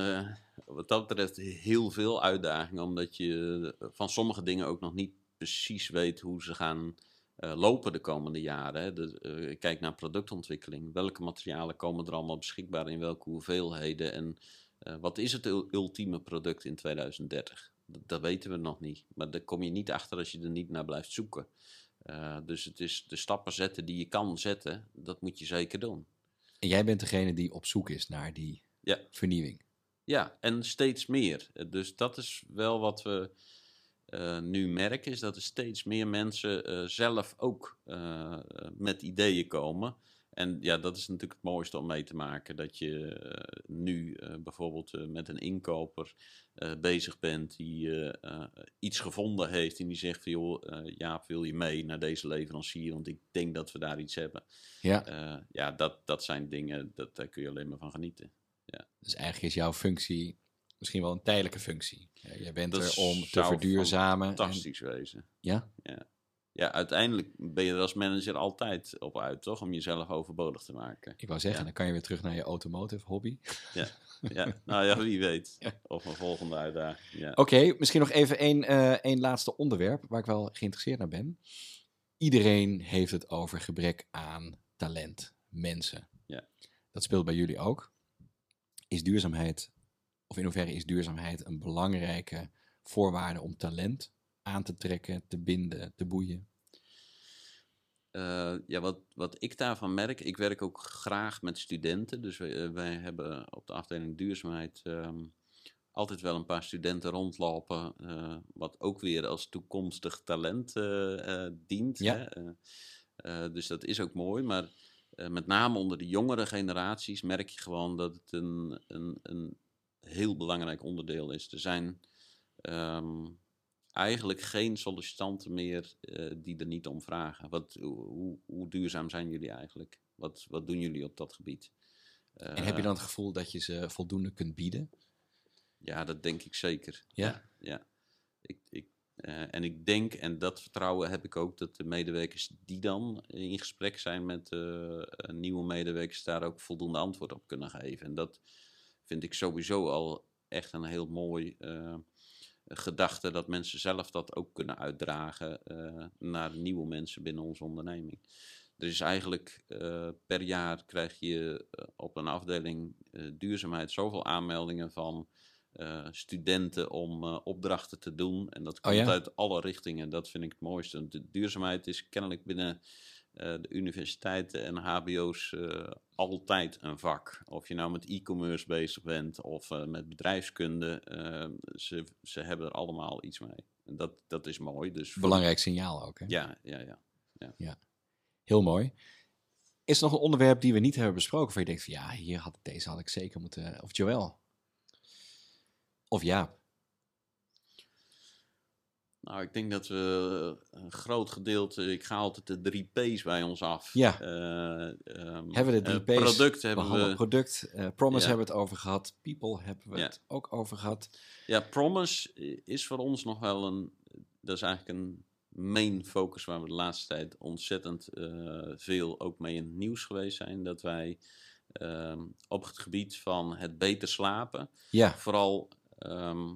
wat dat betreft heel veel uitdagingen, omdat je van sommige dingen ook nog niet precies weet hoe ze gaan uh, lopen de komende jaren. Hè. De, uh, kijk naar productontwikkeling. Welke materialen komen er allemaal beschikbaar in welke hoeveelheden? En uh, wat is het ultieme product in 2030? Dat, dat, weten we nog niet. Maar daar kom je niet achter als je er niet naar blijft zoeken. dus het is de stappen zetten die je kan zetten, dat moet je zeker doen. En jij bent degene die op zoek is naar die ja. vernieuwing. Ja, en steeds meer. Dus dat is wel wat we uh, nu merken, is dat er steeds meer mensen uh, zelf ook uh, met ideeën komen. En ja, dat is natuurlijk het mooiste om mee te maken. Dat je eh, nu eh, bijvoorbeeld eh, met een inkoper eh, bezig bent die eh, eh, iets gevonden heeft. En die zegt van joh, eh, Jaap, wil je mee naar deze leverancier? Want ik denk dat we daar iets hebben. Ja, Eh, ja, dat, dat zijn dingen, dat, daar kun je alleen maar van genieten. dus eigenlijk is jouw functie misschien wel een tijdelijke functie. Ja, jij bent Dat er om te verduurzamen. en- Fantastisch wezen. ja? Ja, uiteindelijk ben je er als manager altijd op uit, toch? Om jezelf overbodig te maken. Ik wou zeggen, Ja. dan kan je weer terug naar je automotive hobby. Ja, nou ja, wie weet. Ja. Of een volgende uitdaging. Ja. Oké, misschien nog even één, eh, één laatste onderwerp waar ik wel geïnteresseerd naar ben. Iedereen heeft het over gebrek aan talent, mensen. Ja. Dat speelt bij jullie ook. Is duurzaamheid, of in hoeverre is duurzaamheid een belangrijke voorwaarde om talent aan te trekken, te binden, te boeien? Eh, ja, wat, wat ik daarvan merk, ik werk ook graag met studenten. Dus wij, eh, wij hebben op de afdeling duurzaamheid ehm, altijd wel een paar studenten rondlopen. eh, wat ook weer als toekomstig talent dient. Ja. Hè? Dus dat is ook mooi. Maar met name onder de jongere generaties merk je gewoon dat het een, een, een heel belangrijk onderdeel is. Er zijn ehm, eigenlijk geen sollicitanten meer eh, die er niet om vragen. Wat, hoe, hoe- duurzaam zijn jullie eigenlijk? Wat, wat doen jullie op dat gebied? En heb je Eh, dan het gevoel dat je ze voldoende kunt bieden? Ja, dat denk ik zeker. Ja? Ja. Ik, ik, eh, en ik denk, en dat vertrouwen heb ik ook, dat de medewerkers die dan in gesprek zijn met eh, eh, nieuwe medewerkers daar ook voldoende antwoord op kunnen geven. En dat vind ik sowieso al echt een heel mooi eh, gedachte, dat mensen zelf dat ook kunnen uitdragen eh, naar nieuwe mensen binnen onze onderneming. Er is eigenlijk eh, per jaar krijg je op een afdeling duurzaamheid zoveel aanmeldingen van studenten om opdrachten te doen. En dat komt ja? uit alle richtingen. Dat vind ik het mooiste. De duurzaamheid is kennelijk binnen de universiteiten en HBO's eh, altijd een vak. Of je nou met e-commerce bezig bent of eh, met bedrijfskunde. eh, ze, ze hebben er allemaal iets mee. En dat, dat is mooi. Dus voor- Belangrijk signaal ook. Hè? Ja, ja, ja. Heel mooi. Is er nog een onderwerp die we niet hebben besproken, waar je denkt van ja, hier had, deze had ik zeker moeten... Of Joël? Of ja. Nou, ik denk dat we een groot gedeelte, ik ga altijd de drie P's bij ons af. Ja. Eh, ehm, Hebben we de drie eh, P's Product hebben we. Product, eh, promise Ja. hebben we het over gehad. People hebben we Ja. het ook over gehad. Ja, Promise is voor ons nog wel een, dat is eigenlijk een main focus waar we de laatste tijd ontzettend eh, veel ook mee in het nieuws geweest zijn. Dat wij ehm, op het gebied van het beter slapen, Ja, vooral ehm,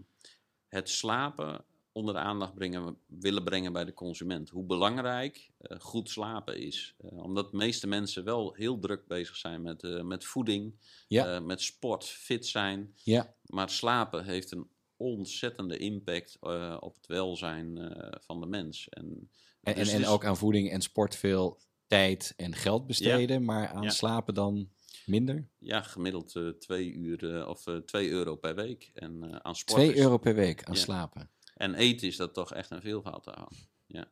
het slapen onder de aandacht brengen, willen brengen bij de consument. Hoe belangrijk eh, goed slapen is. Eh, omdat de meeste mensen wel heel druk bezig zijn met, eh, met voeding, Ja. met sport, fit zijn. ja, Maar slapen heeft een ontzettende impact op het welzijn van de mens. En, en, dus en, is- ook aan voeding en sport veel tijd en geld besteden, maar aan slapen dan minder? Ja, gemiddeld eh, twee uur of twee euro per week. En aan sport 2 is- euro per week aan Ja. slapen. En eten is dat toch echt een veelvoud daarvan. Ja,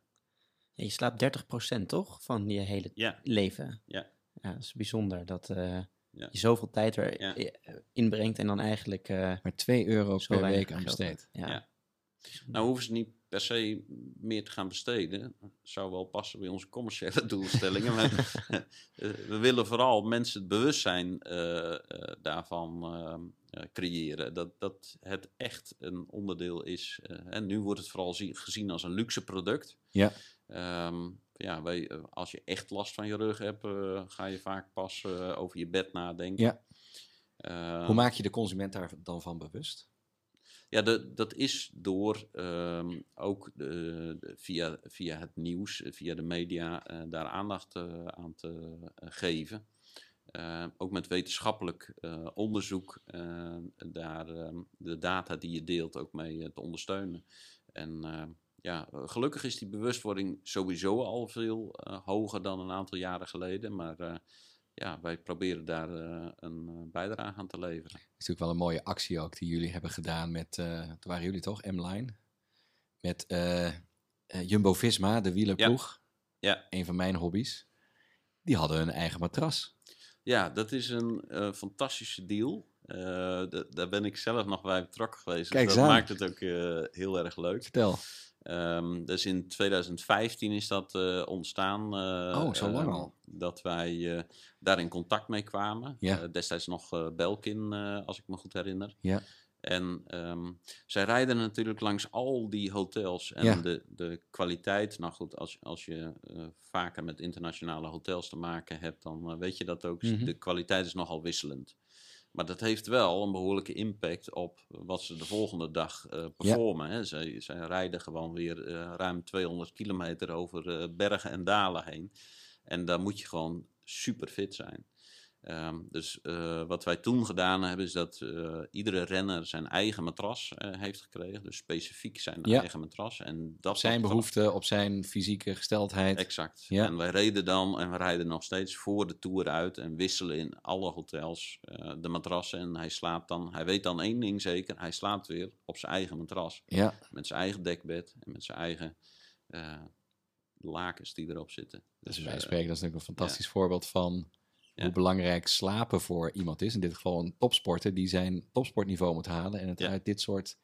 je slaapt 30% toch van je hele Ja, leven. Ja. Ja, dat is bijzonder dat eh, Ja. je zoveel tijd erin Ja. inbrengt en dan eigenlijk eh, Maar 2 euro zo per week aan geld besteed. hebt. Ja. Ja. nou hoeven ze niet per se meer te gaan besteden. Zou wel passen bij onze commerciële doelstellingen. maar eh, we willen vooral mensen het bewustzijn eh, eh, daarvan eh, eh, creëren. Dat, dat het echt een onderdeel is. eh, en nu wordt het vooral zie- gezien als een luxe product. Ja. Ehm, ja, wij, eh, als je echt last van je rug hebt, eh, ga je vaak pas eh, over je bed nadenken. Ja. Ehm, Hoe maak je de consument daar dan van bewust? ja, de, dat is door ehm, ook de, de- via, via het nieuws, eh, via de media, eh, daar aandacht eh, aan te eh, geven. Eh, ook met wetenschappelijk eh, onderzoek, eh, daar ehm, de data die je deelt ook mee te ondersteunen. En ja, gelukkig is die bewustwording sowieso al veel hoger dan een aantal jaren geleden. Maar ja, wij proberen daar een bijdrage aan te leveren. is natuurlijk wel een mooie actie ook die jullie hebben gedaan met, toen waren jullie toch, M-Line? Met Jumbo-Visma, de wielerploeg. Ja. Een van mijn hobby's. die hadden hun eigen matras. Ja, dat is een eh, fantastische deal. Eh, da- daar ben ik zelf nog bij betrokken geweest. Kijk dus eens dat aan. maakt het ook eh, heel erg leuk. Vertel. Ehm, dus in 2015 is dat ontstaan. Oh, zo lang ehm, al. Dat wij daar in contact mee kwamen. Ja. Destijds nog Belkin, als ik me goed herinner. Ja. En ehm, zij rijden natuurlijk langs al die hotels. En Ja. de, de kwaliteit, nou goed, als, als je eh, vaker met internationale hotels te maken hebt, dan eh, weet je dat ook. Mhm. De kwaliteit is nogal wisselend. Maar dat heeft wel een behoorlijke impact op wat ze de volgende dag eh, performen. Hè. Zij, zij rijden gewoon weer ruim 200 kilometer over bergen en dalen heen. En daar moet je gewoon super fit zijn. Ehm, dus eh, wat wij toen gedaan hebben, is dat eh, iedere renner zijn eigen matras eh, heeft gekregen. Dus specifiek zijn Ja. eigen matras. En dat zijn behoeften, op zijn fysieke gesteldheid. Exact. Ja. En wij reden dan, en we rijden nog steeds voor de tour uit en wisselen in alle hotels de matrassen. En hij slaapt dan, hij weet dan één ding zeker, hij slaapt weer op zijn eigen matras. Ja, Met zijn eigen dekbed en met zijn eigen lakens die erop zitten. dus Dus, wij spreken, dat is natuurlijk een fantastisch voorbeeld van Ja. hoe belangrijk slapen voor iemand is. In dit geval een topsporter die zijn topsportniveau moet halen. En het Ja. uit dit soort,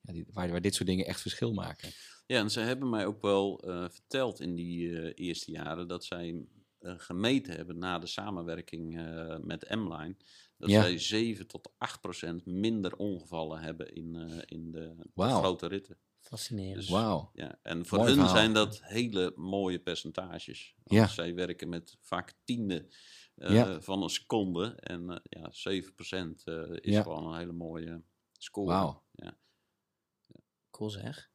ja, die, waar, waar dit soort dingen echt verschil maken. Ja, en ze hebben mij ook wel eh, verteld in die eh, eerste jaren dat zij eh, gemeten hebben na de samenwerking eh, met M-Line. Dat Ja. zij 7 tot 8 procent minder ongevallen hebben in, eh, in de, grote ritten. Fascinerend. Dus- Wauw. Ja, en voor Mooi hun verhaal. zijn dat hele mooie percentages. Ja. Want Zij werken met vaak tiende eh, Ja. van een seconde. En eh, ja, 7% eh is Ja. gewoon een hele mooie score. Wauw. Ja. Cool zeg.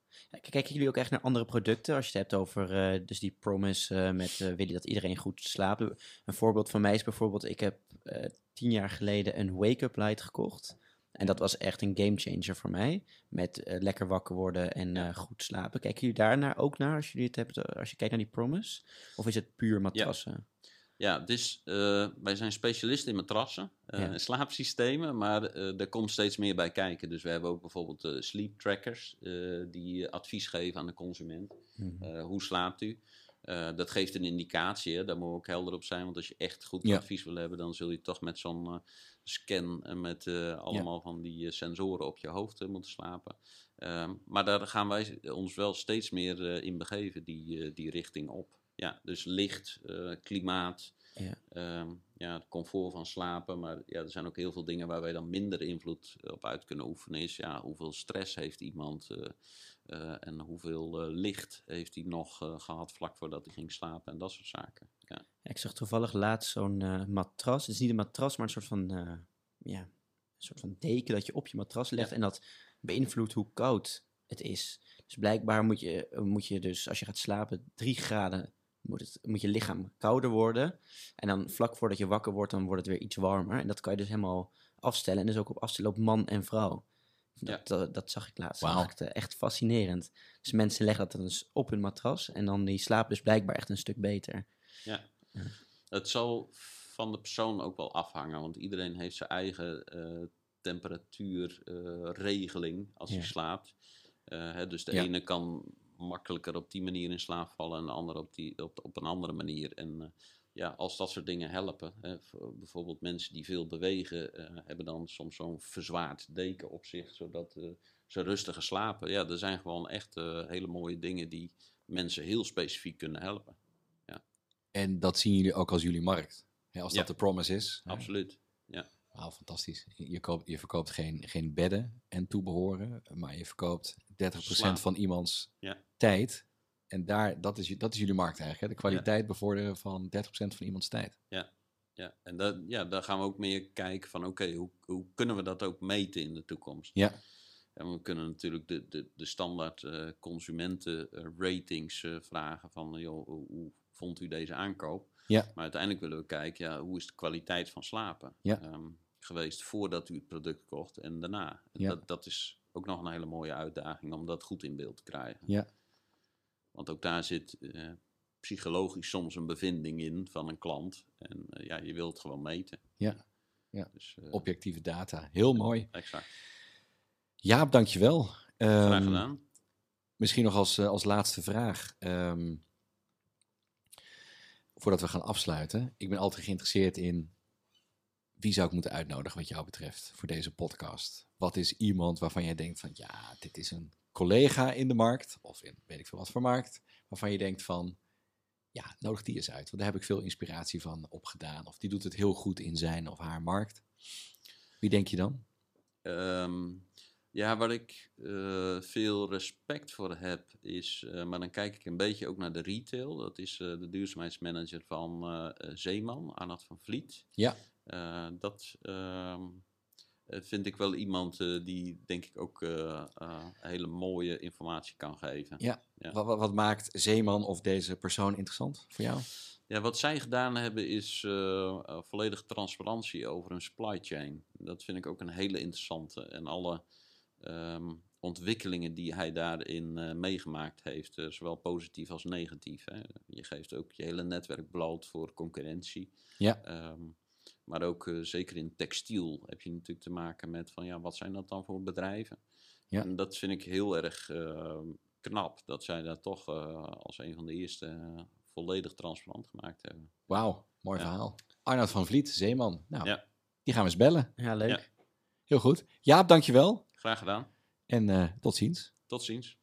Kijken jullie ook echt naar andere producten? Als je het hebt over eh, dus die promise eh, met eh willen dat iedereen goed slaapt. Een voorbeeld van mij is bijvoorbeeld, ik heb eh, tien jaar geleden een wake-up light gekocht. En dat was echt een gamechanger voor mij. Met eh, lekker wakker worden en eh, goed slapen. Kijken jullie daarnaar ook naar als jullie het hebt, eh, als je kijkt naar die promise? Of is het puur matrassen? Ja, dus eh, wij zijn specialisten in matrassen eh, Ja. en slaapsystemen, maar eh, er komt steeds meer bij kijken. Dus we hebben ook bijvoorbeeld sleep trackers die advies geven aan de consument. Mhm. Hoe slaapt u? Dat geeft een indicatie, hè? daar moet ook helder op zijn. Want als je echt goed Ja. advies wil hebben, dan zul je toch met zo'n scan en met allemaal van die sensoren op je hoofd moeten slapen. Ehm, maar daar gaan wij ons wel steeds meer in begeven, die, die richting op. Ja, dus licht, eh, klimaat, Ja. ehm, ja, het comfort van slapen. Maar ja, er zijn ook heel veel dingen waar wij dan minder invloed op uit kunnen oefenen. Is ja, hoeveel stress heeft iemand eh, eh, en hoeveel eh, licht heeft hij nog eh, gehad vlak voordat hij ging slapen en dat soort zaken. Ja, ik zag toevallig laatst zo'n eh, matras. Het is niet een matras, maar een soort van, eh, ja, een soort van deken dat je op je matras legt. Ja. En dat beïnvloedt hoe koud het is. Dus blijkbaar moet je, eh, moet je dus, als je gaat slapen, drie graden moet, het, moet je lichaam kouder worden. En dan vlak voordat je wakker wordt, dan wordt het weer iets warmer. En dat kan je dus helemaal afstellen. En dus ook op afstellen op man en vrouw. Dat, dat, dat zag ik laatst. Eh, echt fascinerend. Dus mensen leggen dat dan dus op hun matras. En dan die slapen dus blijkbaar echt een stuk beter. ja. Ja. Het zal van de persoon ook wel afhangen, want iedereen heeft zijn eigen eh, temperatuurregeling als hij slaapt. Eh, hè, dus de ene kan makkelijker op die manier in slaap vallen en de andere op, die, op, op een andere manier. En eh, ja, als dat soort dingen helpen, hè, bijvoorbeeld mensen die veel bewegen, eh, hebben dan soms zo'n verzwaard deken op zich, zodat eh, ze rustiger slapen. Ja, er zijn gewoon echt hele mooie dingen die mensen heel specifiek kunnen helpen. En dat zien jullie ook als jullie markt. Hè, als Ja. dat de promise is. hè. Absoluut. Fantastisch. Je, koopt, je verkoopt geen, geen bedden en toebehoren, maar je verkoopt 30% Slaap. van iemands Ja. tijd. En daar, dat, is, dat is jullie markt eigenlijk. Hè? De kwaliteit bevorderen van 30% van iemands tijd. Ja, en dat, ja, daar gaan we ook meer kijken van, oké, hoe, hoe kunnen we dat ook meten in de toekomst? Ja. En we kunnen natuurlijk de, de, de standaard eh consumentenratings eh, vragen van, joh, hoe vond u deze aankoop? Ja. Maar uiteindelijk willen we kijken, ja, hoe is de kwaliteit van slapen Ja. ehm, geweest voordat u het product kocht en daarna? Ja. Dat, dat is ook nog een hele mooie uitdaging om dat goed in beeld te krijgen. Ja. Want ook daar zit eh, psychologisch soms een bevinding in van een klant. En eh, ja, je wilt gewoon meten. Ja. Ja. Dus, eh, Objectieve data. Heel mooi. Exact. Jaap, dankjewel. Graag Ehm, gedaan. Misschien nog als, als laatste vraag. Ehm, voordat we gaan afsluiten. Ik ben altijd geïnteresseerd in wie zou ik moeten uitnodigen wat jou betreft voor deze podcast. Wat is iemand waarvan jij denkt van ja, dit is een collega in de markt of in weet ik veel wat voor markt, waarvan je denkt van ja, nodig die eens uit. Want daar heb ik veel inspiratie van opgedaan. Of die doet het heel goed in zijn of haar markt. Wie denk je dan? Ehm, ja, waar ik eh, veel respect voor heb is, eh, maar dan kijk ik een beetje ook naar de retail. Dat is eh, de duurzaamheidsmanager van Zeeman, Arnold van Vliet. Ja. Dat ehm, eh, vind ik wel iemand die denk ik ook hele mooie informatie kan geven. Ja. Ja. Wat, wat, maakt Zeeman of deze persoon interessant voor jou? Ja, wat zij gedaan hebben is volledig transparantie over hun supply chain. Dat vind ik ook een hele interessante. En alle ehm, ontwikkelingen die hij daarin eh, meegemaakt heeft, eh, zowel positief als negatief. Hè. Je geeft ook je hele netwerk bloot voor concurrentie. Ja. Ehm, maar ook eh, zeker in textiel heb je natuurlijk te maken met van ja, wat zijn dat dan voor bedrijven? Ja. En dat vind ik heel erg ehm, knap dat zij dat toch eh, als een van de eerste volledig transparant gemaakt hebben. Wauw, mooi Ja. verhaal. Arnoud van Vliet, Zeeman. Nou, Ja. die gaan we eens bellen. Ja, leuk. Ja. Heel goed. Jaap, dankjewel. Graag gedaan. En eh, tot ziens. Tot ziens.